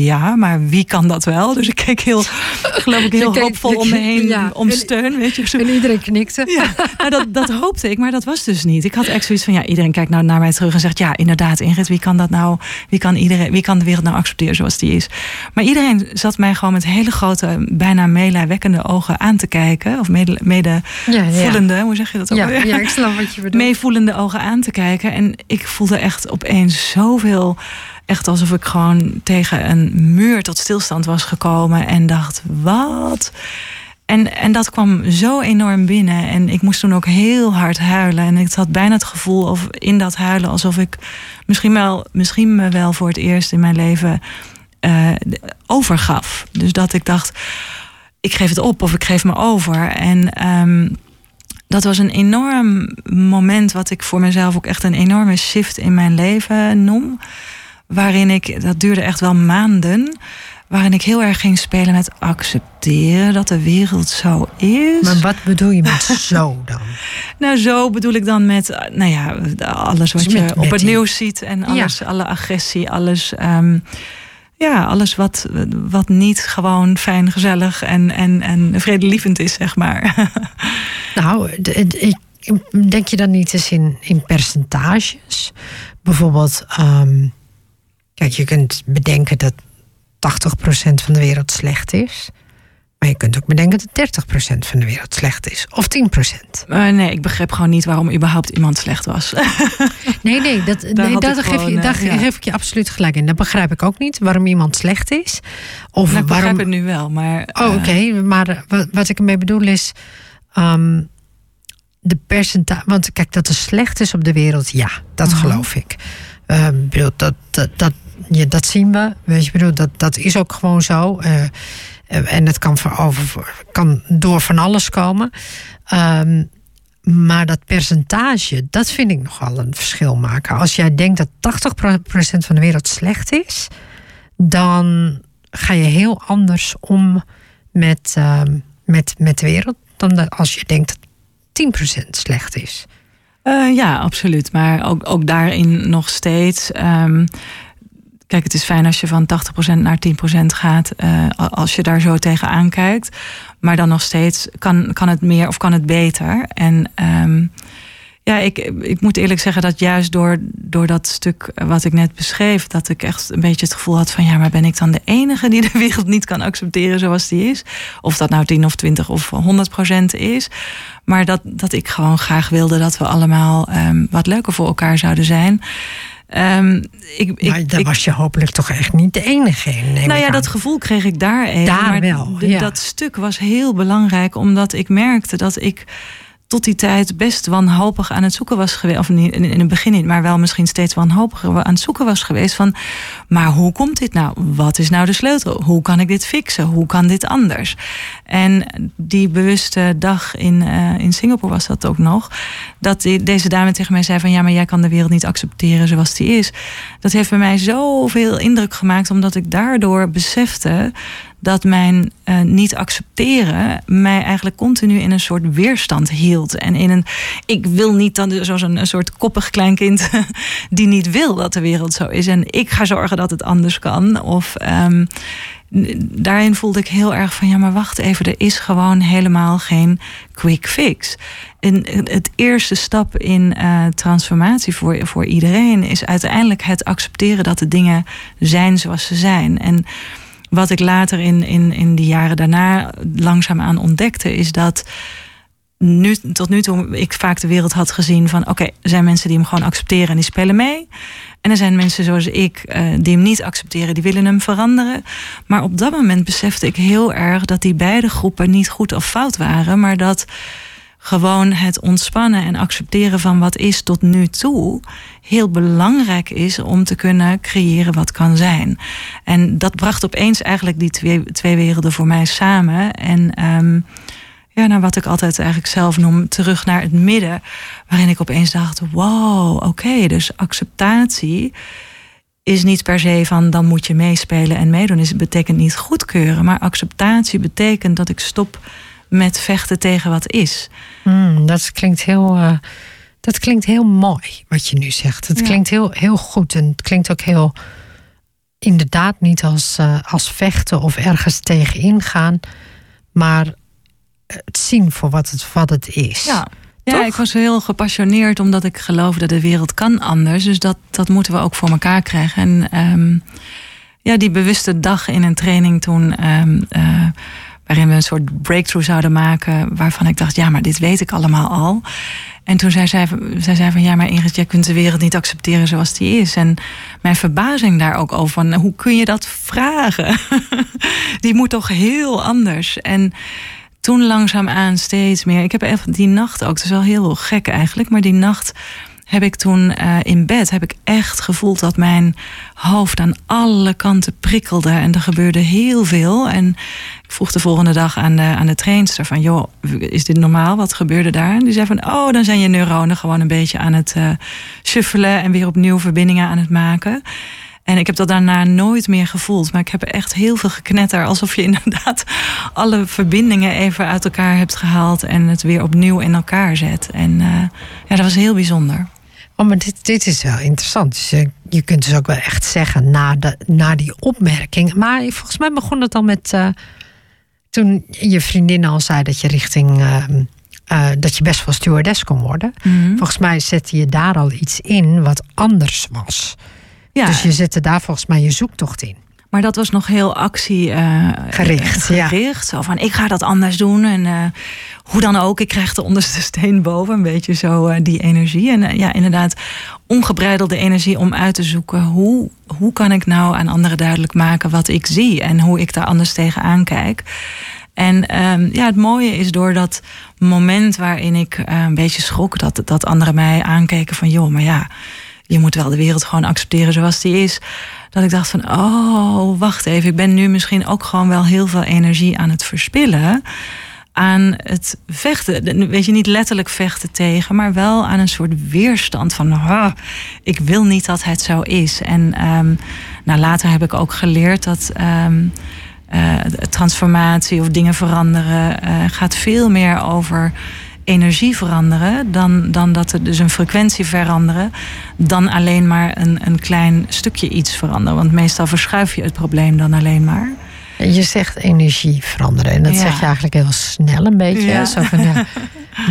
Speaker 1: ja, maar wie kan dat wel? Dus ik keek heel, geloof ik, heel hoopvol om me heen ja, om steun. Weet je,
Speaker 2: zo. En iedereen knikte.
Speaker 1: Ja, nou dat, dat hoopte ik, maar dat was dus niet. Ik had echt zoiets van, ja, iedereen kijkt nou naar mij terug en zegt, ja, inderdaad, Ingrid, wie kan dat nou, wie kan, iedereen, wie kan de wereld nou accepteren zoals die is? Maar iedereen zat mij gewoon met hele grote, bijna meelijwekkende ogen aan te kijken, of mede, mede ja, voelende, hoe zeg je dat ook?
Speaker 2: Ja, ja, ik snap wat je bedoelt.
Speaker 1: Meevoelende ogen aan te kijken. En ik voelde echt opeens zoveel. Echt alsof ik gewoon tegen een muur tot stilstand was gekomen en dacht: wat? En, en dat kwam zo enorm binnen. En ik moest toen ook heel hard huilen. En ik had bijna het gevoel of in dat huilen alsof ik misschien wel, misschien wel voor het eerst in mijn leven uh, overgaf. Dus dat ik dacht, ik geef het op of ik geef me over. En um, dat was een enorm moment wat ik voor mezelf ook echt een enorme shift in mijn leven noem. Waarin ik, dat duurde echt wel maanden, waarin ik heel erg ging spelen met accepteren dat de wereld zo is.
Speaker 2: Maar wat bedoel je met zo dan?
Speaker 1: nou, zo bedoel ik dan met, nou ja, alles wat dus je op het nieuws ziet en alles, alle agressie, alles. Um, ja, alles wat, wat niet gewoon fijn, gezellig en, en, en vredelievend is, zeg maar.
Speaker 2: Nou, denk je dan niet eens in, in percentages? Bijvoorbeeld, um, kijk, je kunt bedenken dat 80% van de wereld slecht is. Maar je kunt ook bedenken dat 30% van de wereld slecht is. Of 10%.
Speaker 1: Uh, nee, ik begreep gewoon niet waarom überhaupt iemand slecht was.
Speaker 2: nee, nee, dat, nee, dat geef je, daar ja. geef ik je absoluut gelijk in. Dat begrijp ik ook niet, waarom iemand slecht is.
Speaker 1: Of nou, ik begrijp waarom... het nu wel, maar...
Speaker 2: Oh, oké. Okay. Maar wat, wat ik ermee bedoel is... Um, de percentage... Want kijk, dat er slecht is op de wereld, ja, dat uh-huh. geloof ik. Uh, bedoel, dat, dat, dat, ja, dat zien we. Weet je, bedoel, dat, dat is ook gewoon zo. Uh, en het kan, over, kan door van alles komen. Um, maar dat percentage, dat vind ik nogal een verschil maken. Als jij denkt dat 80% van de wereld slecht is, dan ga je heel anders om met, uh, met, met de wereld dan als je denkt dat 10% slecht is.
Speaker 1: Uh, ja, absoluut. Maar ook, ook daarin nog steeds. Um, Kijk, het is fijn als je van 80% naar 10% gaat, uh, als je daar zo tegenaan kijkt. Maar dan nog steeds kan, kan het meer of kan het beter. En um, ja, ik, ik moet eerlijk zeggen dat juist door, door dat stuk wat ik net beschreef, dat ik echt een beetje het gevoel had van ja, maar ben ik dan de enige die de wereld niet kan accepteren zoals die is? Of dat nou 10 of 20 of 100 procent is. Maar dat, dat ik gewoon graag wilde dat we allemaal um, wat leuker voor elkaar zouden zijn.
Speaker 2: Um, ik, maar daar was je hopelijk toch echt niet de enige in.
Speaker 1: Nou ja, dat gevoel kreeg ik daar even.
Speaker 2: Daar maar wel. Ja.
Speaker 1: Dat stuk was heel belangrijk, omdat ik merkte dat ik tot die tijd best wanhopig aan het zoeken was geweest. Of niet, in het begin maar wel misschien steeds wanhopiger aan het zoeken was geweest. Van, maar hoe komt dit nou? Wat is nou de sleutel? Hoe kan ik dit fixen? Hoe kan dit anders? En die bewuste dag in, uh, in Singapore was dat ook nog. Dat die, deze dame tegen mij zei van ja, maar jij kan de wereld niet accepteren zoals die is. Dat heeft bij mij zoveel indruk gemaakt, omdat ik daardoor besefte dat mijn uh, niet accepteren mij eigenlijk continu in een soort weerstand hield. En in een, ik wil niet dan zoals een, een soort koppig kleinkind die niet wil dat de wereld zo is. En ik ga zorgen dat het anders kan. Of um, daarin voelde ik heel erg van ja, maar wacht even, er is gewoon helemaal geen quick fix. En het eerste stap in uh, transformatie voor, voor iedereen is uiteindelijk het accepteren dat de dingen zijn zoals ze zijn. En wat ik later in, in, in die jaren daarna langzaamaan ontdekte, is dat nu, tot nu toe ik vaak de wereld had gezien van oké, er zijn mensen die hem gewoon accepteren en die spelen mee. En er zijn mensen zoals ik uh, die hem niet accepteren, die willen hem veranderen. Maar op dat moment besefte ik heel erg dat die beide groepen niet goed of fout waren, maar dat gewoon het ontspannen en accepteren van wat is tot nu toe heel belangrijk is om te kunnen creëren wat kan zijn. En dat bracht opeens eigenlijk die twee, twee werelden voor mij samen. En um, ja, naar wat ik altijd eigenlijk zelf noem, terug naar het midden, waarin ik opeens dacht: wow, oké, dus acceptatie is niet per se van dan moet je meespelen en meedoen. Het betekent niet goedkeuren, maar acceptatie betekent dat ik stop met vechten tegen wat is.
Speaker 2: Mm, dat klinkt heel. Uh, dat klinkt heel mooi wat je nu zegt. Het klinkt heel, heel goed en het klinkt ook heel. Inderdaad, niet als, uh, als vechten of ergens tegen ingaan, maar het zien voor wat het, wat het is.
Speaker 1: Ja. Ja, ik was heel gepassioneerd omdat ik geloof dat de wereld kan anders. Dus dat, dat moeten we ook voor elkaar krijgen. En um, ja, die bewuste dag in een training toen. Um, uh, waarin we een soort breakthrough zouden maken. Waarvan ik dacht, ja, maar dit weet ik allemaal al. En toen zei zij, zij zei van ja, maar Ingrid, jij kunt de wereld niet accepteren zoals die is. En mijn verbazing daar ook over van hoe kun je dat vragen? die moet toch heel anders. En toen langzaamaan steeds meer. Ik heb even die nacht ook, het is wel heel gek eigenlijk, maar die nacht heb ik toen uh, in bed heb ik echt gevoeld dat mijn hoofd aan alle kanten prikkelde en er gebeurde heel veel. En ik vroeg de volgende dag aan de, aan de trainster van, joh, is dit normaal? Wat gebeurde daar? En die zei van, oh, dan zijn je neuronen gewoon een beetje aan het uh, shuffelen en weer opnieuw verbindingen aan het maken. En ik heb dat daarna nooit meer gevoeld. Maar ik heb echt heel veel geknetter. Alsof je inderdaad alle verbindingen even uit elkaar hebt gehaald. En het weer opnieuw in elkaar zet. En uh, ja, dat was heel bijzonder.
Speaker 2: Oh, maar dit, dit is wel interessant. Dus je, je kunt dus ook wel echt zeggen na, de, na die opmerking. Maar volgens mij begon het al met. Uh, toen je vriendin al zei dat je richting. Uh, dat je best wel stewardess kon worden. Mm Volgens mij zette je daar al iets in wat anders was. Ja. Dus je zette daar volgens mij je zoektocht in.
Speaker 1: Maar dat was nog heel actie uh,
Speaker 2: gericht.
Speaker 1: gericht. Zo van ik ga dat anders doen. En uh, hoe dan ook, ik krijg de onderste steen boven. Een beetje zo uh, die energie. En ja, inderdaad, ongebreidelde energie om uit te zoeken. Hoe, hoe kan ik nou aan anderen duidelijk maken wat ik zie? En hoe ik daar anders tegenaan kijk. En um, ja, het mooie is door dat moment waarin ik een beetje schrok dat, dat anderen mij aankeken van joh, maar ja je moet wel de wereld gewoon accepteren zoals die is. Dat ik dacht van, oh, wacht even. Ik ben nu misschien ook gewoon wel heel veel energie aan het verspillen. Aan het vechten. Weet je, niet letterlijk vechten tegen, maar wel aan een soort weerstand van, oh, ik wil niet dat het zo is. En um, later heb ik ook geleerd dat. Um, uh, transformatie of dingen veranderen uh, gaat veel meer over energie veranderen, dan, dan dat er dus een frequentie veranderen, dan alleen maar een, een klein stukje iets veranderen. Want meestal verschuif je het probleem dan alleen maar.
Speaker 2: Je zegt energie veranderen. En dat zeg je eigenlijk heel snel een beetje. Zo van, ja,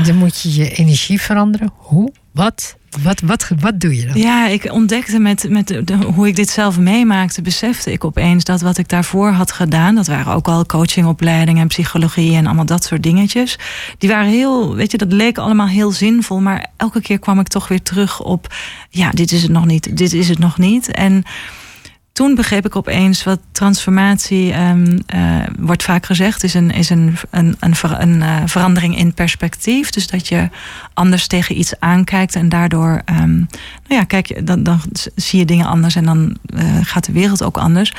Speaker 2: Dan moet je je energie veranderen. Hoe? Wat? Wat, wat, wat doe je dan?
Speaker 1: Ja, ik ontdekte met, met de, hoe ik dit zelf meemaakte, besefte ik opeens dat wat ik daarvoor had gedaan, dat waren ook al coachingopleidingen en psychologie en allemaal dat soort dingetjes. Die waren heel, weet je, dat leek allemaal heel zinvol, maar elke keer kwam ik toch weer terug op, ja, dit is het nog niet, dit is het nog niet. En toen begreep ik opeens wat transformatie, um, uh, wordt vaak gezegd, is een, is een, een, een, ver, een uh, verandering in perspectief. Dus dat je anders tegen iets aankijkt en daardoor, um, nou ja, kijk, dan, dan zie je dingen anders en dan uh, gaat de wereld ook anders.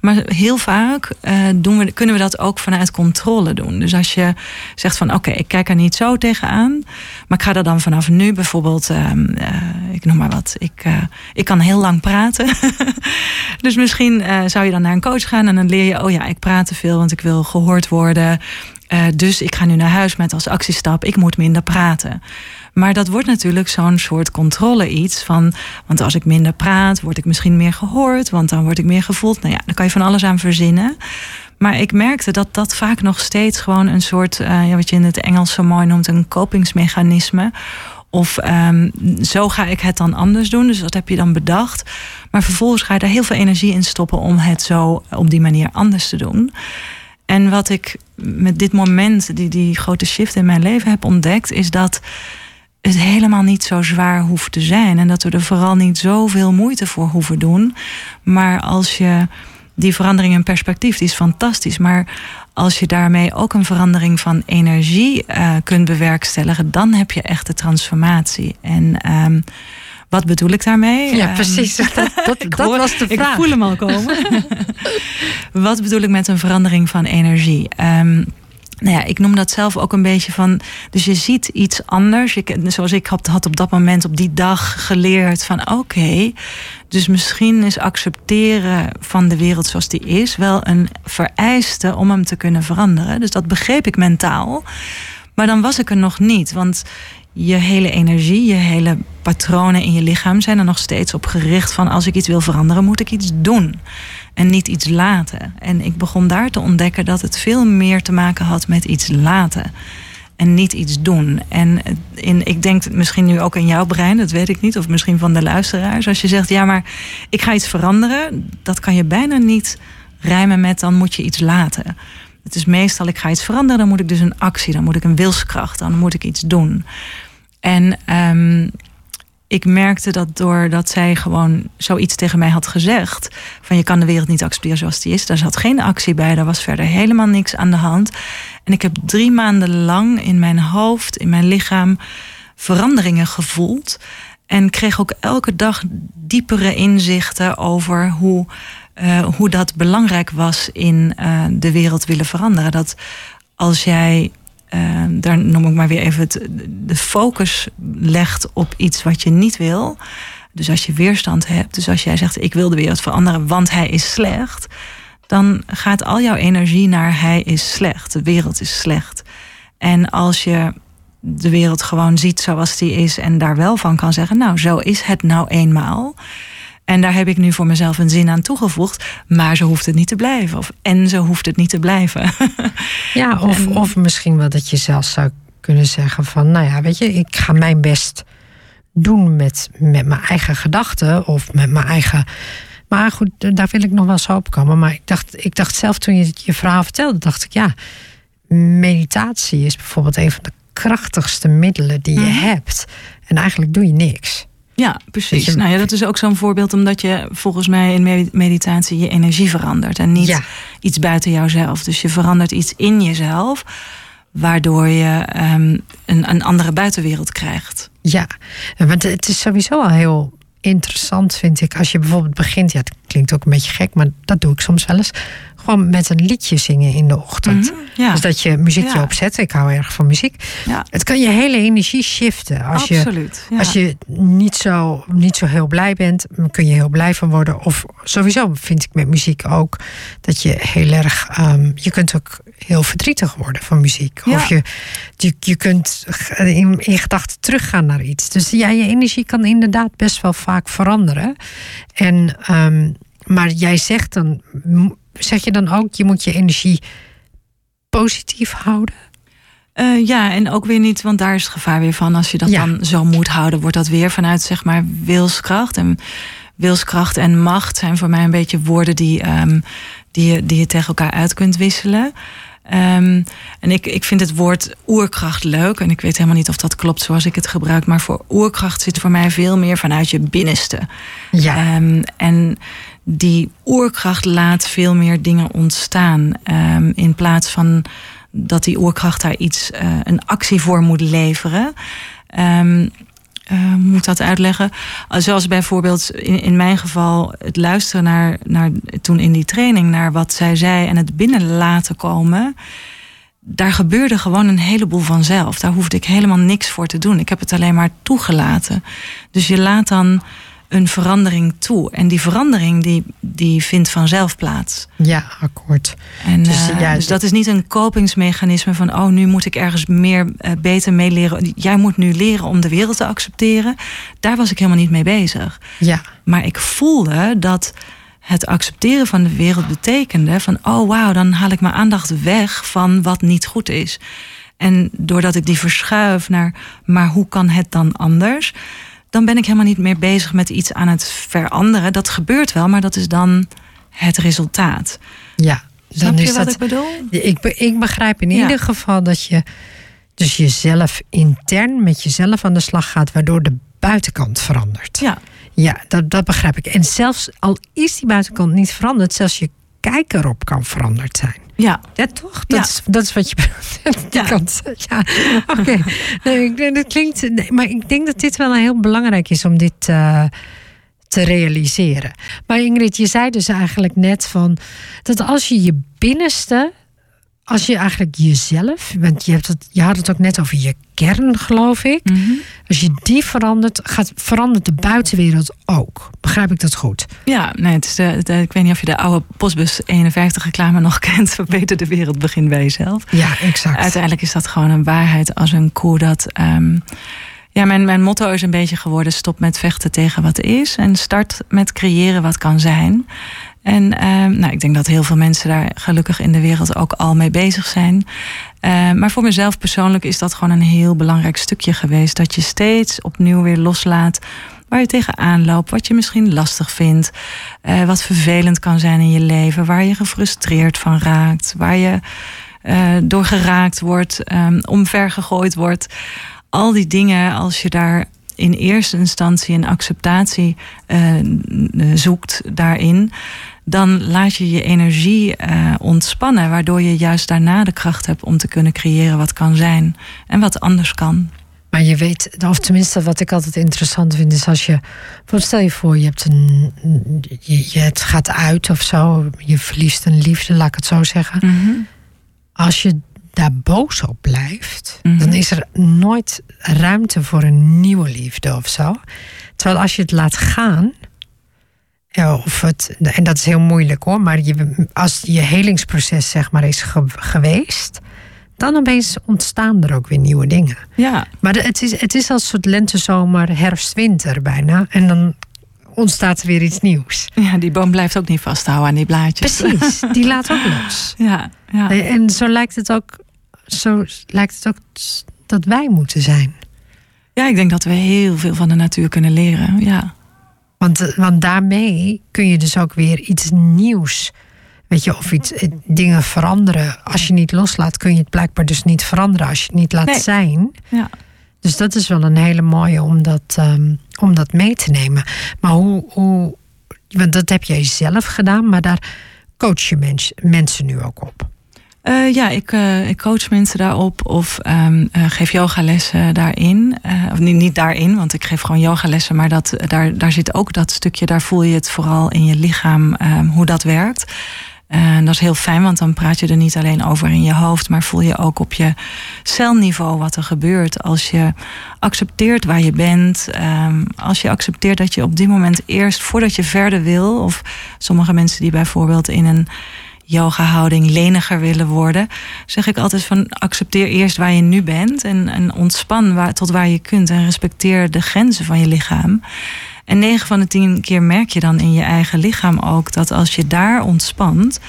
Speaker 1: Maar heel vaak doen we, kunnen we dat ook vanuit controle doen. Dus als je zegt van oké, ik kijk er niet zo tegenaan, maar ik ga er dan vanaf nu bijvoorbeeld, um, ik noem maar wat, ik, ik kan heel lang praten. Dus misschien uh, zou je dan naar een coach gaan en dan leer je, oh ja, ik praat te veel, want ik wil gehoord worden. Uh, dus ik ga nu naar huis met als actiestap, ik moet minder praten. Maar dat wordt natuurlijk zo'n soort controle iets van, want als ik minder praat, word ik misschien meer gehoord, want dan word ik meer gevoeld. Nou ja, dan kan je van alles aan verzinnen. Maar ik merkte dat dat vaak nog steeds gewoon een soort, uh, ja, wat je in het Engels zo mooi noemt, een kopingsmechanisme of um, zo ga ik het dan anders doen. Dus dat heb je dan bedacht. Maar vervolgens ga je daar heel veel energie in stoppen om het zo op die manier anders te doen. En wat ik met dit moment, die, die grote shift in mijn leven heb ontdekt, is dat het helemaal niet zo zwaar hoeft te zijn. En dat we er vooral niet zoveel moeite voor hoeven doen. Maar als je die verandering in perspectief, die is fantastisch. Maar als je daarmee ook een verandering van energie uh, kunt bewerkstelligen, dan heb je echt de transformatie. En um, wat bedoel ik daarmee?
Speaker 2: Ja, precies. Dat, dat, dat hoor, was de vraag.
Speaker 1: Ik voel hem al komen. wat bedoel ik met een verandering van energie? Um, nou ja, ik noem dat zelf ook een beetje van. Dus je ziet iets anders. Je, zoals ik had, op dat moment op die dag geleerd van oké. Dus misschien is accepteren van de wereld zoals die is wel een vereiste om hem te kunnen veranderen. Dus dat begreep ik mentaal. Maar dan was ik er nog niet. Want je hele energie, je hele patronen in je lichaam zijn er nog steeds op gericht van als ik iets wil veranderen, moet ik iets doen en niet iets laten. En ik begon daar te ontdekken dat het veel meer te maken had met iets laten en niet iets doen. En in, ik denk misschien nu ook in jouw brein, dat weet ik niet, of misschien van de luisteraars. Als je zegt, ja, maar ik ga iets veranderen, dat kan je bijna niet rijmen met dan moet je iets laten. Het is meestal, ik ga iets veranderen, dan moet ik dus een actie, dan moet ik een wilskracht, dan moet ik iets doen. En um, ik merkte dat doordat zij gewoon zoiets tegen mij had gezegd: van je kan de wereld niet accepteren zoals die is. Daar zat geen actie bij, daar was verder helemaal niks aan de hand. En ik heb drie maanden lang in mijn hoofd, in mijn lichaam, veranderingen gevoeld. En kreeg ook elke dag diepere inzichten over hoe, uh, hoe dat belangrijk was in uh, de wereld willen veranderen. Dat als jij uh, daar noem ik maar weer even het, de focus legt op iets wat je niet wil. Dus als je weerstand hebt, dus als jij zegt ik wil de wereld veranderen, want hij is slecht, dan gaat al jouw energie naar hij is slecht, de wereld is slecht. En als je de wereld gewoon ziet zoals die is en daar wel van kan zeggen, nou zo is het nou eenmaal en daar heb ik nu voor mezelf een zin aan toegevoegd. Maar ze hoeft het niet te blijven. Of en ze hoeft het niet te blijven.
Speaker 2: ja, of, of misschien wel dat je zelf zou kunnen zeggen van... nou ja, weet je, ik ga mijn best doen met, met mijn eigen gedachten... of met mijn eigen... Maar goed, daar wil ik nog wel zo op komen. Maar ik dacht, ik dacht zelf toen je je verhaal vertelde... dacht ik, ja, meditatie is bijvoorbeeld een van de krachtigste middelen die je mhm. hebt. En eigenlijk doe je niks.
Speaker 1: Ja, precies. Nou ja, dat is ook zo'n voorbeeld omdat je volgens mij in meditatie je energie verandert en niet iets buiten jouzelf. Dus je verandert iets in jezelf, waardoor je um, een, een andere buitenwereld krijgt.
Speaker 2: Ja, want het is sowieso al heel interessant, vind ik. Als je bijvoorbeeld begint, ja, het klinkt ook een beetje gek, maar dat doe ik soms wel eens gewoon met een liedje zingen in de ochtend. Mhm, dus dat je muziekje ja. opzet. Ik hou erg van muziek. Ja. Het kan je hele energie shiften. Als
Speaker 1: Absoluut.
Speaker 2: Je, Als je niet zo, niet zo heel blij bent, kun je heel blij van worden. Of sowieso vind ik met muziek ook dat je heel erg. Um, je kunt ook heel verdrietig worden van muziek. Of je, je, je kunt in, in gedachten teruggaan naar iets. Dus ja, je energie kan inderdaad best wel vaak veranderen. En. Um, maar jij zegt dan zeg je dan ook, je moet je energie positief houden?
Speaker 1: Uh, ja, en ook weer niet, want daar is het gevaar weer van. Als je dat dan zo moet houden, wordt dat weer vanuit zeg maar wilskracht. En wilskracht en macht zijn voor mij een beetje woorden die, um, die, je, die je tegen elkaar uit kunt wisselen. Um, en ik, ik vind het woord oerkracht leuk. En ik weet helemaal niet of dat klopt zoals ik het gebruik. Maar voor oerkracht zit voor mij veel meer vanuit je binnenste.
Speaker 2: Ja.
Speaker 1: Um, en die oerkracht laat veel meer dingen ontstaan. Um, in plaats van dat die oerkracht daar iets, uh, een actie voor moet leveren. Um, uh, moet dat uitleggen? Zoals bijvoorbeeld in, in mijn geval het luisteren naar, naar toen in die training naar wat zij zei en het binnen laten komen. Daar gebeurde gewoon een heleboel vanzelf. Daar hoefde ik helemaal niks voor te doen. Ik heb het alleen maar toegelaten. Dus je laat dan een verandering toe. En die verandering die, die vindt vanzelf plaats.
Speaker 2: Ja, akkoord.
Speaker 1: En, dus, uh, ja, dus dat is niet een kopingsmechanisme van... oh, nu moet ik ergens meer uh, beter mee leren. Jij moet nu leren om de wereld te accepteren. Daar was ik helemaal niet mee bezig.
Speaker 2: Ja.
Speaker 1: Maar ik voelde dat het accepteren van de wereld betekende... van oh, wauw, dan haal ik mijn aandacht weg van wat niet goed is. En doordat ik die verschuif naar... maar hoe kan het dan anders dan ben ik helemaal niet meer bezig met iets aan het veranderen. Dat gebeurt wel, maar dat is dan het resultaat.
Speaker 2: Ja,
Speaker 1: dan Snap je is wat dat, ik bedoel?
Speaker 2: Ik, ik begrijp in ja. ieder geval dat je dus jezelf intern met jezelf aan de slag gaat, waardoor de buitenkant verandert.
Speaker 1: Ja.
Speaker 2: Ja, dat, dat begrijp ik. En zelfs al is die buitenkant niet veranderd, zelfs je kijk erop kan veranderd zijn.
Speaker 1: Ja.
Speaker 2: Ja, toch? Dat, Is, dat is wat je ja. kan Ja, oké. Okay. Nee, dat klinkt... Nee, maar ik denk dat dit wel heel belangrijk is om dit uh, te realiseren. Maar Ingrid, je zei dus eigenlijk net van... dat als je je binnenste als je eigenlijk jezelf, want je, hebt het, je had het ook net over je kern, geloof ik.
Speaker 1: Mm -hmm.
Speaker 2: Als je die verandert, gaat, verandert de buitenwereld ook. Begrijp ik dat goed?
Speaker 1: Ja, nee, het is de, de, ik weet niet of je de oude Postbus 51 reclame nog kent. Verbeter de wereld, begin bij jezelf.
Speaker 2: Ja, exact.
Speaker 1: Uiteindelijk is dat gewoon een waarheid als een koe dat. Um, ja, mijn, mijn motto is een beetje geworden: stop met vechten tegen wat is en start met creëren wat kan zijn. En uh, nou, ik denk dat heel veel mensen daar gelukkig in de wereld ook al mee bezig zijn. Uh, maar voor mezelf persoonlijk is dat gewoon een heel belangrijk stukje geweest. Dat je steeds opnieuw weer loslaat waar je tegenaan loopt, wat je misschien lastig vindt, uh, wat vervelend kan zijn in je leven, waar je gefrustreerd van raakt, waar je uh, door geraakt wordt, um, omvergegooid wordt. Al die dingen, als je daar in eerste instantie een acceptatie uh, zoekt daarin, dan laat je je energie uh, ontspannen, waardoor je juist daarna de kracht hebt om te kunnen creëren wat kan zijn en wat anders kan.
Speaker 2: Maar je weet, of tenminste wat ik altijd interessant vind, is als je. Stel je voor, je hebt een. Je, je, het gaat uit of zo. Je verliest een liefde, laat ik het zo zeggen.
Speaker 1: Mm -hmm.
Speaker 2: Als je daar boos op blijft, mm -hmm. dan is er nooit ruimte voor een nieuwe liefde of zo. Terwijl als je het laat gaan, of het, en dat is heel moeilijk hoor, maar je, als je helingsproces zeg maar is ge, geweest, dan opeens ontstaan er ook weer nieuwe dingen.
Speaker 1: Ja.
Speaker 2: Maar het is, het is als een soort lente, zomer, herfst, winter bijna. En dan ontstaat er weer iets nieuws.
Speaker 1: Ja, die boom blijft ook niet vasthouden aan die blaadjes.
Speaker 2: Precies, die laat ook los.
Speaker 1: Ja, ja.
Speaker 2: En zo lijkt het ook, zo lijkt het ook dat wij moeten zijn.
Speaker 1: Ja, ik denk dat we heel veel van de natuur kunnen leren. Ja.
Speaker 2: Want, want daarmee kun je dus ook weer iets nieuws. Weet je, of iets, dingen veranderen. Als je niet loslaat, kun je het blijkbaar dus niet veranderen. Als je het niet laat
Speaker 1: nee.
Speaker 2: zijn.
Speaker 1: Ja.
Speaker 2: Dus dat is wel een hele mooie om dat, um, om dat mee te nemen. Maar hoe, hoe. Want dat heb jij zelf gedaan, maar daar coach je mens, mensen nu ook op.
Speaker 1: Uh, ja, ik, uh, ik coach mensen daarop of um, uh, geef yogalessen daarin. of niet, niet daarin, want ik geef gewoon yogalessen, maar dat, daar, daar zit ook dat stukje, daar voel je het vooral in je lichaam um, hoe dat werkt. En dat is heel fijn, want dan praat je er niet alleen over in je hoofd, maar voel je ook op je celniveau wat er gebeurt. Als je accepteert waar je bent, um, als je accepteert dat je op dit moment eerst, voordat je verder wil, of sommige mensen die bijvoorbeeld in een yoga-houding leniger willen worden, zeg ik altijd van accepteer eerst waar je nu bent en, en ontspan tot waar je kunt en respecteer de grenzen van je lichaam. En 9 van de 10 keer merk je dan in je eigen lichaam ook dat als je daar ontspant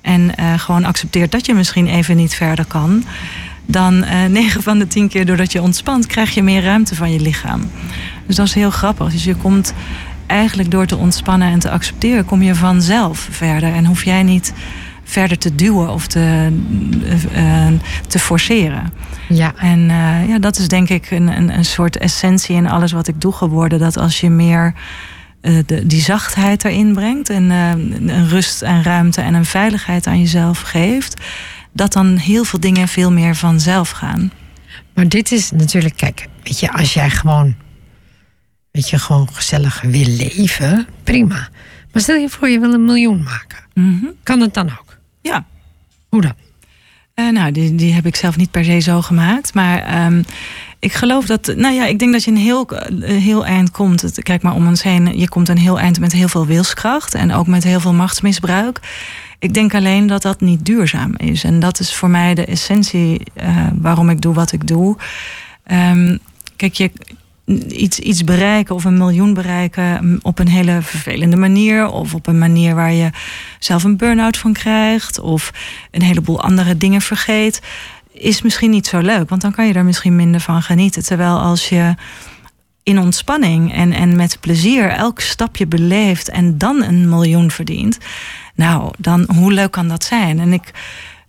Speaker 1: en uh, gewoon accepteert dat je misschien even niet verder kan, dan uh, 9 van de 10 keer doordat je ontspant, krijg je meer ruimte van je lichaam. Dus dat is heel grappig. Dus je komt eigenlijk door te ontspannen en te accepteren, kom je vanzelf verder. En hoef jij niet verder te duwen of te, uh, te forceren.
Speaker 2: Ja.
Speaker 1: En uh, ja, dat is denk ik een, een, een soort essentie in alles wat ik doe geworden. Dat als je meer uh, de, die zachtheid erin brengt en een rust en ruimte en een veiligheid aan jezelf geeft, dat dan heel veel dingen veel meer vanzelf gaan.
Speaker 2: Maar dit is natuurlijk, kijk, weet je, als jij gewoon, weet je, gewoon gezellig wil leven, prima. Maar stel je voor, je wil een miljoen maken.
Speaker 1: Mm -hmm.
Speaker 2: Kan het dan ook?
Speaker 1: Ja.
Speaker 2: Hoe dan?
Speaker 1: Uh, nou, die, die heb ik zelf niet per se zo gemaakt. Maar um, ik geloof dat. Nou ja, ik denk dat je een heel, heel eind komt. Kijk maar om ons heen. Je komt een heel eind met heel veel wilskracht. En ook met heel veel machtsmisbruik. Ik denk alleen dat dat niet duurzaam is. En dat is voor mij de essentie uh, waarom ik doe wat ik doe. Um, kijk, je, iets, iets bereiken of een miljoen bereiken op een hele vervelende manier. Of op een manier waar je zelf een burn-out van krijgt. Of een heleboel andere dingen vergeet. Is misschien niet zo leuk, want dan kan je er misschien minder van genieten. Terwijl als je in ontspanning en, en met plezier elk stapje beleeft en dan een miljoen verdient. Nou, dan hoe leuk kan dat zijn? En ik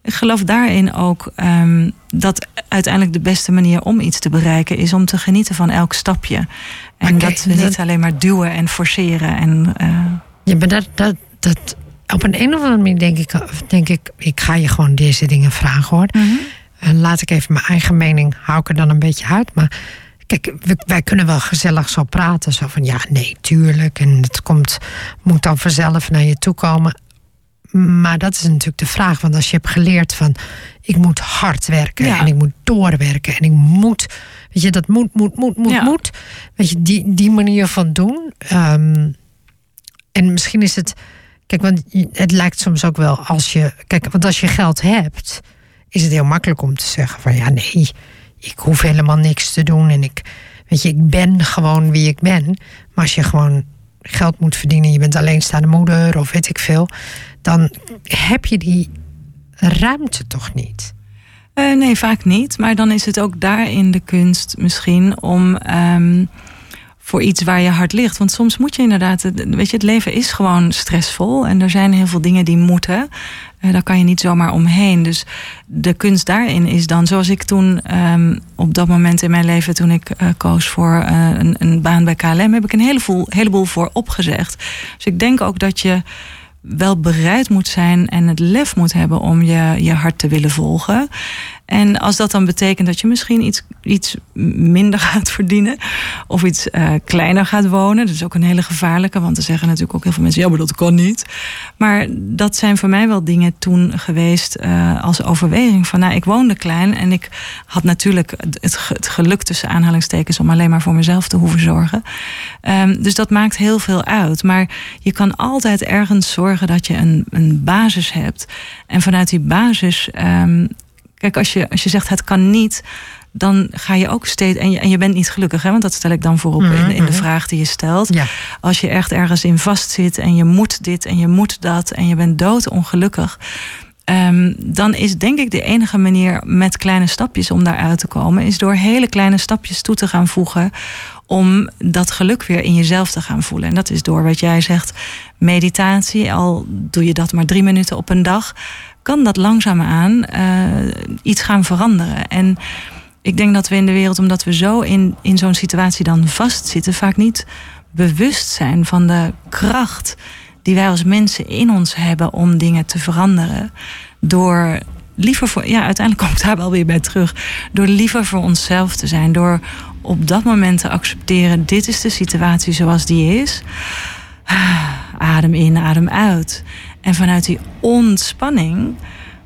Speaker 1: ik geloof daarin ook um, dat uiteindelijk de beste manier om iets te bereiken is om te genieten van elk stapje. En dat we dat... niet alleen maar duwen en forceren. En, uh...
Speaker 2: Ja, maar dat, dat, dat op een, een of andere manier denk ik, denk ik, ik ga je gewoon deze dingen vragen hoor.
Speaker 1: Mm -hmm.
Speaker 2: En laat ik even mijn eigen mening, hou ik er dan een beetje uit. Maar kijk, wij kunnen wel gezellig zo praten. Zo van ja, nee, tuurlijk. En het komt, moet dan vanzelf naar je toe komen. Maar dat is natuurlijk de vraag. Want als je hebt geleerd van ik moet hard werken ja. en ik moet doorwerken en ik moet, weet je, dat moet, moet, moet, moet,
Speaker 1: ja.
Speaker 2: moet. Weet je, die, die manier van doen. Um, en misschien is het, kijk, want het lijkt soms ook wel als je, kijk, want als je geld hebt, is het heel makkelijk om te zeggen van ja, nee, ik hoef helemaal niks te doen en ik, weet je, ik ben gewoon wie ik ben. Maar als je gewoon geld moet verdienen, je bent alleenstaande moeder of weet ik veel, dan heb je die ruimte toch niet?
Speaker 1: Uh, nee, vaak niet. Maar dan is het ook daarin de kunst misschien om um, voor iets waar je hart ligt. Want soms moet je inderdaad, weet je, het leven is gewoon stressvol en er zijn heel veel dingen die moeten. Uh, daar kan je niet zomaar omheen. Dus de kunst daarin is dan, zoals ik toen um, op dat moment in mijn leven, toen ik uh, koos voor een, een, baan bij KLM, heb ik een heleboel voor opgezegd. Dus ik denk ook dat je wel bereid moet zijn en het lef moet hebben om je, je hart te willen volgen. En als dat dan betekent dat je misschien iets, iets minder gaat verdienen. of iets uh, kleiner gaat wonen. Dat is ook een hele gevaarlijke, want er zeggen natuurlijk ook heel veel mensen: ja, maar dat kan niet. Maar dat zijn voor mij wel dingen toen geweest uh, als overweging. Van nou, ik woonde klein en ik had natuurlijk het, het geluk tussen aanhalingstekens om alleen maar voor mezelf te hoeven zorgen. Um, dus dat maakt heel veel uit. Maar je kan altijd ergens zorgen dat je een, een basis hebt. En vanuit die basis. Um, Kijk, als je, als je zegt het kan niet, dan ga je ook steeds. En je, en je bent niet gelukkig, hè? want dat stel ik dan voorop -hmm. in, in de vraag die je stelt.
Speaker 2: Ja.
Speaker 1: Als je echt ergens in vastzit en je moet dit en je moet dat en je bent doodongelukkig. Um, dan is denk ik de enige manier met kleine stapjes om daaruit te komen, is door hele kleine stapjes toe te gaan voegen om dat geluk weer in jezelf te gaan voelen. En dat is door wat jij zegt, meditatie. Al doe je dat maar drie minuten op een dag, kan dat langzaamaan uh, iets gaan veranderen. En ik denk dat we in de wereld, omdat we zo in, in zo'n situatie dan vastzitten, vaak niet bewust zijn van de kracht die wij als mensen in ons hebben om dingen te veranderen. Door liever voor, ja, uiteindelijk komt daar wel weer bij terug. Door liever voor onszelf te zijn. Door op dat moment te accepteren: dit is de situatie zoals die is. Adem in, adem uit. En vanuit die ontspanning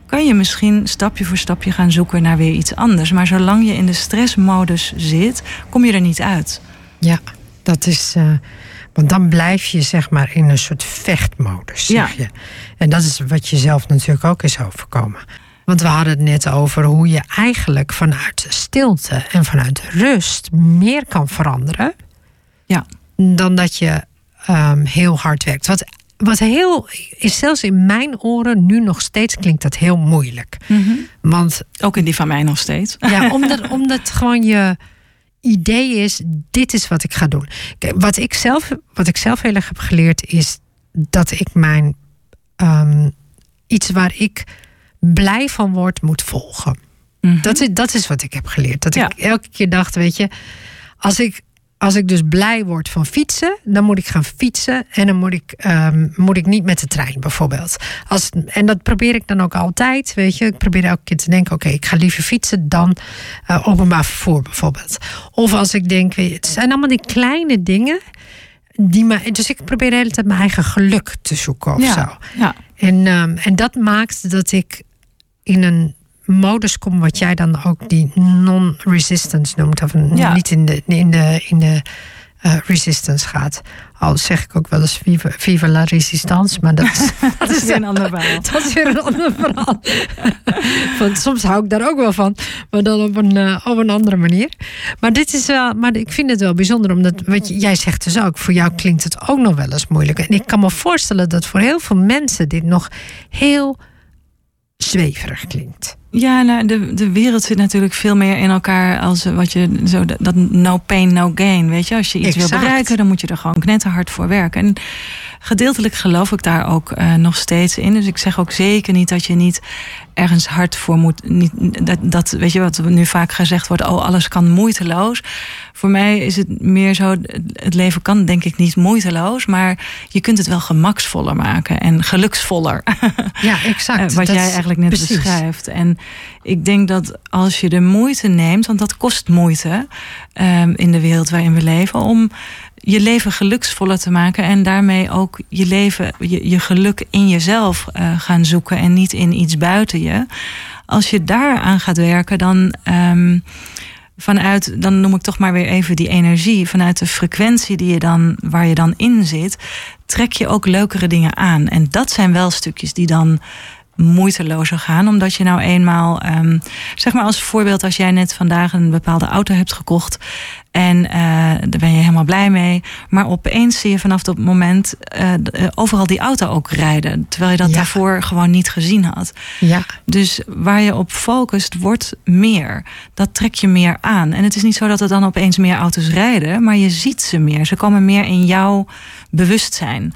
Speaker 1: kan je misschien stapje voor stapje gaan zoeken naar weer iets anders. Maar zolang je in de stressmodus zit, kom je er niet uit.
Speaker 2: Ja, dat is. Uh, want dan blijf je zeg maar in een soort vechtmodus. Zeg
Speaker 1: ja.
Speaker 2: je. En dat is wat je zelf natuurlijk ook is overkomen. Want we hadden het net over hoe je eigenlijk vanuit stilte en vanuit rust meer kan veranderen.
Speaker 1: Ja.
Speaker 2: Dan dat je um, heel hard werkt. Wat wat heel, is zelfs in mijn oren nu nog steeds klinkt dat heel moeilijk. Want,
Speaker 1: Ook in die van mij nog steeds.
Speaker 2: ja, omdat, omdat gewoon je idee is: dit is wat ik ga doen. Kijk, wat, ik zelf, wat ik zelf heel erg heb geleerd is dat ik mijn ehm, iets waar ik blij van word, moet volgen.
Speaker 1: Mhm.
Speaker 2: Dat, is, dat is wat ik heb geleerd. Dat
Speaker 1: Ja.
Speaker 2: ik elke keer dacht, weet je, als ik, als ik dus blij word van fietsen, dan moet ik gaan fietsen en dan moet ik, ehm, moet ik niet met de trein bijvoorbeeld. Als, en dat probeer ik dan ook altijd, weet je. Ik probeer elke keer te denken, oké, ik ga liever fietsen dan eh, openbaar vervoer bijvoorbeeld. Of als ik denk, weet je, het zijn allemaal die kleine dingen. Die me, dus ik probeer de hele tijd mijn eigen geluk te zoeken of zo.
Speaker 1: ja, ja.
Speaker 2: En, ehm, en dat maakt dat ik in een modus kom, wat jij dan ook die non-resistance noemt, of
Speaker 1: Ja.
Speaker 2: niet in de, in de, in de eh, resistance gaat. Al zeg ik ook wel eens vive, vive la resistance, maar dat is,
Speaker 1: Dat is weer een ander verhaal.
Speaker 2: dat is weer een ander verhaal. Want soms hou ik daar ook wel van, maar dan op een, eh, op een andere manier. Maar, dit is wel, maar ik vind het wel bijzonder, omdat wat jij zegt dus ook, voor jou klinkt het ook nog wel eens moeilijk. En ik kan me voorstellen dat voor heel veel mensen dit nog heel zweverig klinkt.
Speaker 1: Ja, nou, de, de wereld zit natuurlijk veel meer in elkaar als eh, wat je zo dat- dat no pain, no gain. Weet je, als je iets wil bereiken, dan moet je er gewoon knetterhard voor werken. En gedeeltelijk geloof ik daar ook eh, nog steeds in. Dus ik zeg ook zeker niet dat je niet ergens hard voor moet. Niet, dat, dat, weet je wat nu vaak gezegd wordt: oh, alles kan moeiteloos. Voor mij is het meer zo: het leven kan denk ik niet moeiteloos, maar je kunt het wel gemaksvoller maken en geluksvoller.
Speaker 2: Ja, exact.
Speaker 1: Eh, wat jij eigenlijk net
Speaker 2: precies.
Speaker 1: beschrijft. En ik denk dat als je de moeite neemt, want dat kost moeite ehm, in de wereld waarin we leven, om je leven geluksvoller te maken en daarmee ook je leven, je, je geluk in jezelf eh, gaan zoeken en niet in iets buiten je. Als je daaraan gaat werken, dan. ehm, vanuit, dan noem ik toch maar weer even die energie, vanuit de frequentie die je dan, waar je dan in zit, trek je ook leukere dingen aan. En dat zijn wel stukjes die dan moeitelozer gaan, omdat je nou eenmaal, ehm, zeg maar als voorbeeld, als jij net vandaag een bepaalde auto hebt gekocht en eh, daar ben je helemaal blij mee, maar opeens zie je vanaf dat moment eh, eh, overal die auto ook rijden, terwijl je dat
Speaker 2: Ja.
Speaker 1: daarvoor gewoon niet gezien had.
Speaker 2: Ja,
Speaker 1: Dus waar je op focust, wordt meer. Dat trek je meer aan. En het is niet zo dat er dan opeens meer auto's rijden, maar je ziet ze meer. Ze komen meer in jouw bewustzijn.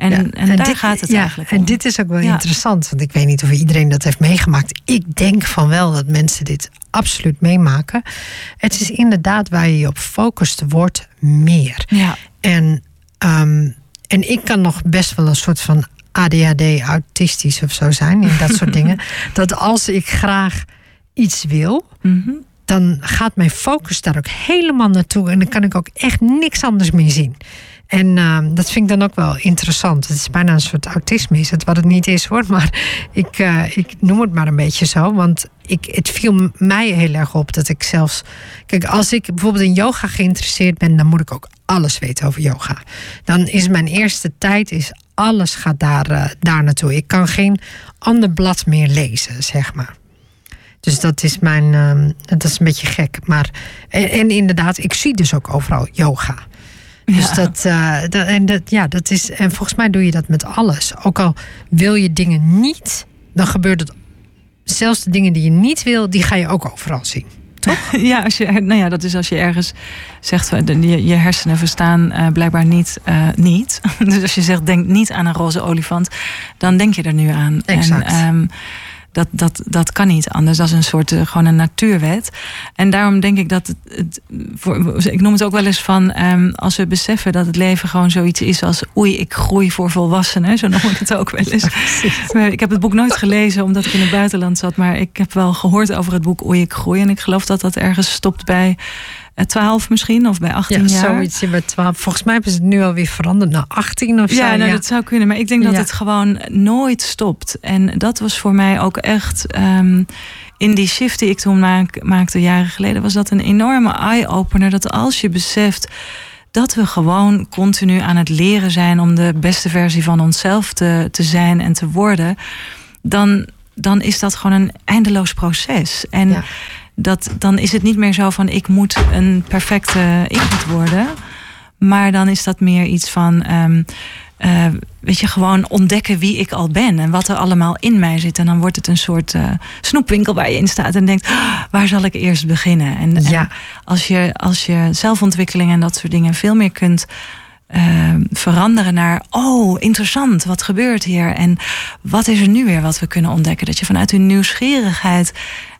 Speaker 1: En,
Speaker 2: Ja,
Speaker 1: en, daar
Speaker 2: dit-
Speaker 1: gaat het
Speaker 2: ja,
Speaker 1: eigenlijk om.
Speaker 2: En dit is ook wel
Speaker 1: Ja.
Speaker 2: interessant, want ik weet niet of iedereen dat heeft meegemaakt. Ik denk van wel dat mensen dit absoluut meemaken. Het is inderdaad waar je je op focust, wordt meer.
Speaker 1: Ja,
Speaker 2: En, ehm, en ik kan nog best wel een soort van ADHD, autistisch of zo zijn, in dat soort dingen. Dat als ik graag iets wil,
Speaker 1: mhm.
Speaker 2: dan gaat mijn focus daar ook helemaal naartoe. En dan kan ik ook echt niks anders meer zien. En ehm, dat vind ik dan ook wel interessant. Het is bijna een soort autisme, is het wat het niet is hoor. Maar ik, eh, ik noem het maar een beetje zo. Want ik, het viel mij heel erg op dat ik zelfs. Kijk, als ik bijvoorbeeld in yoga geïnteresseerd ben, dan moet ik ook alles weten over yoga. Dan is mijn eerste tijd, is alles gaat daar, eh, daar naartoe. Ik kan geen ander blad meer lezen, zeg maar. Dus dat is mijn. ehm, dat is een beetje gek. Maar. En, en inderdaad, ik zie dus ook overal yoga. Dus
Speaker 1: Ja.
Speaker 2: dat, eh, dat, en dat, ja, dat is. En volgens mij doe je dat met alles. Ook al wil je dingen niet, dan gebeurt het. Zelfs de dingen die je niet wil, die ga je ook overal zien.
Speaker 1: ja, als je, nou ja, dat is als je ergens zegt, je, je hersenen verstaan eh, blijkbaar niet, eh, niet. Dus als je zegt, denk niet aan een roze olifant, dan denk je er nu aan.
Speaker 2: Exact.
Speaker 1: En, ehm, dat, dat, dat kan niet anders. Dat is een soort eh, gewoon een natuurwet. En daarom denk ik dat het, het voor, ik noem het ook wel eens van ehm, als we beseffen dat het leven gewoon zoiets is als oei, ik groei voor volwassenen. Zo noem ik het ook wel eens. Ik heb het boek nooit gelezen omdat ik in het buitenland zat, maar ik heb wel gehoord over het boek Oei, ik groei. En ik geloof dat dat ergens stopt bij 12 misschien of bij 18
Speaker 2: Ja,
Speaker 1: jaar.
Speaker 2: zoiets in bij 12. Volgens mij hebben ze het nu alweer veranderd naar 18 of zo.
Speaker 1: Ja, nou, dat zou kunnen. Maar ik denk dat
Speaker 2: Ja.
Speaker 1: het gewoon nooit stopt. En dat was voor mij ook echt. ehm, in die shift die ik toen maak, maakte jaren geleden, was dat een enorme eye-opener. Dat als je beseft dat we gewoon continu aan het leren zijn om de beste versie van onszelf te, te zijn en te worden, dan, dan is dat gewoon een eindeloos proces. En
Speaker 2: Ja.
Speaker 1: Dat, dan is het niet meer zo van ik moet een perfecte Ingrid worden. Maar dan is dat meer iets van. ehm, uh, weet je, gewoon ontdekken wie ik al ben en wat er allemaal in mij zit. En dan wordt het een soort uh, snoepwinkel waar je in staat en denkt, oh, waar zal ik eerst beginnen? En,
Speaker 2: ja.
Speaker 1: en, als, je, als je zelfontwikkeling en dat soort dingen veel meer kunt uh, veranderen naar, oh, interessant, wat gebeurt hier? En wat is er nu weer wat we kunnen ontdekken? Dat je vanuit uw nieuwsgierigheid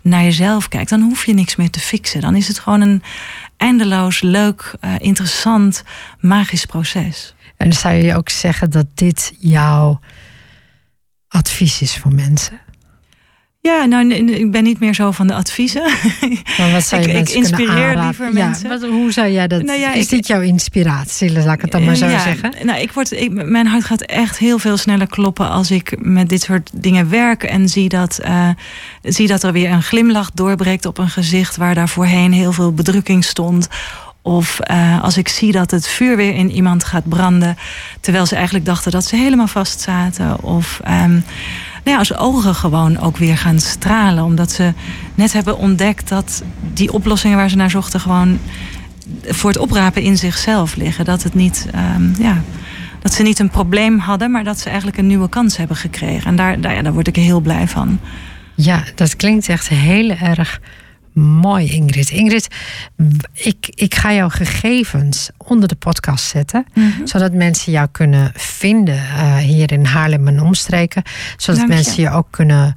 Speaker 1: naar jezelf kijkt, dan hoef je niks meer te fixen. Dan is het gewoon een eindeloos, leuk, uh, interessant, magisch proces.
Speaker 2: En zou je ook zeggen dat dit jouw advies is voor mensen?
Speaker 1: Ja, nou, ik ben niet meer zo van de adviezen.
Speaker 2: Maar wat zou je
Speaker 1: ik, ik inspireer liever
Speaker 2: ja,
Speaker 1: mensen.
Speaker 2: Wat, hoe zou jij dat?
Speaker 1: Nou ja,
Speaker 2: is
Speaker 1: ik,
Speaker 2: dit jouw inspiratie? Laat ik het dan maar zo
Speaker 1: ja,
Speaker 2: zeggen.
Speaker 1: Nou, ik word, ik, mijn hart gaat echt heel veel sneller kloppen als ik met dit soort dingen werk en zie dat, uh, zie dat er weer een glimlach doorbreekt op een gezicht waar daar voorheen heel veel bedrukking stond. Of uh, als ik zie dat het vuur weer in iemand gaat branden, terwijl ze eigenlijk dachten dat ze helemaal vast zaten. Of um, nou ja, als ogen gewoon ook weer gaan stralen. Omdat ze net hebben ontdekt dat die oplossingen waar ze naar zochten gewoon voor het oprapen in zichzelf liggen. Dat het niet, um, ja, dat ze niet een probleem hadden, maar dat ze eigenlijk een nieuwe kans hebben gekregen. En daar, daar, ja, daar word ik heel blij van.
Speaker 2: Ja, dat klinkt echt heel erg mooi, Ingrid. Ingrid, ik, ik ga jouw gegevens onder de podcast zetten. Mm -hmm. Zodat mensen jou kunnen vinden uh, hier in Haarlem en omstreken. Zodat
Speaker 1: Dank
Speaker 2: mensen je ook kunnen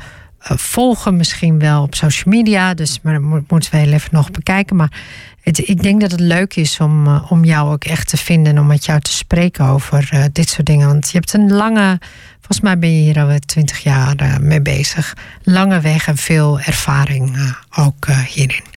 Speaker 2: uh, volgen, misschien wel op social media. Dus maar dat moeten we heel even nog bekijken. Maar het, ik denk dat het leuk is om, uh, om jou ook echt te vinden. En om met jou te spreken over dit soort dingen. Want je hebt een lange. Volgens mij ben je hier alweer twintig jaar uh, mee bezig. Lange weg en veel ervaring ook hierin.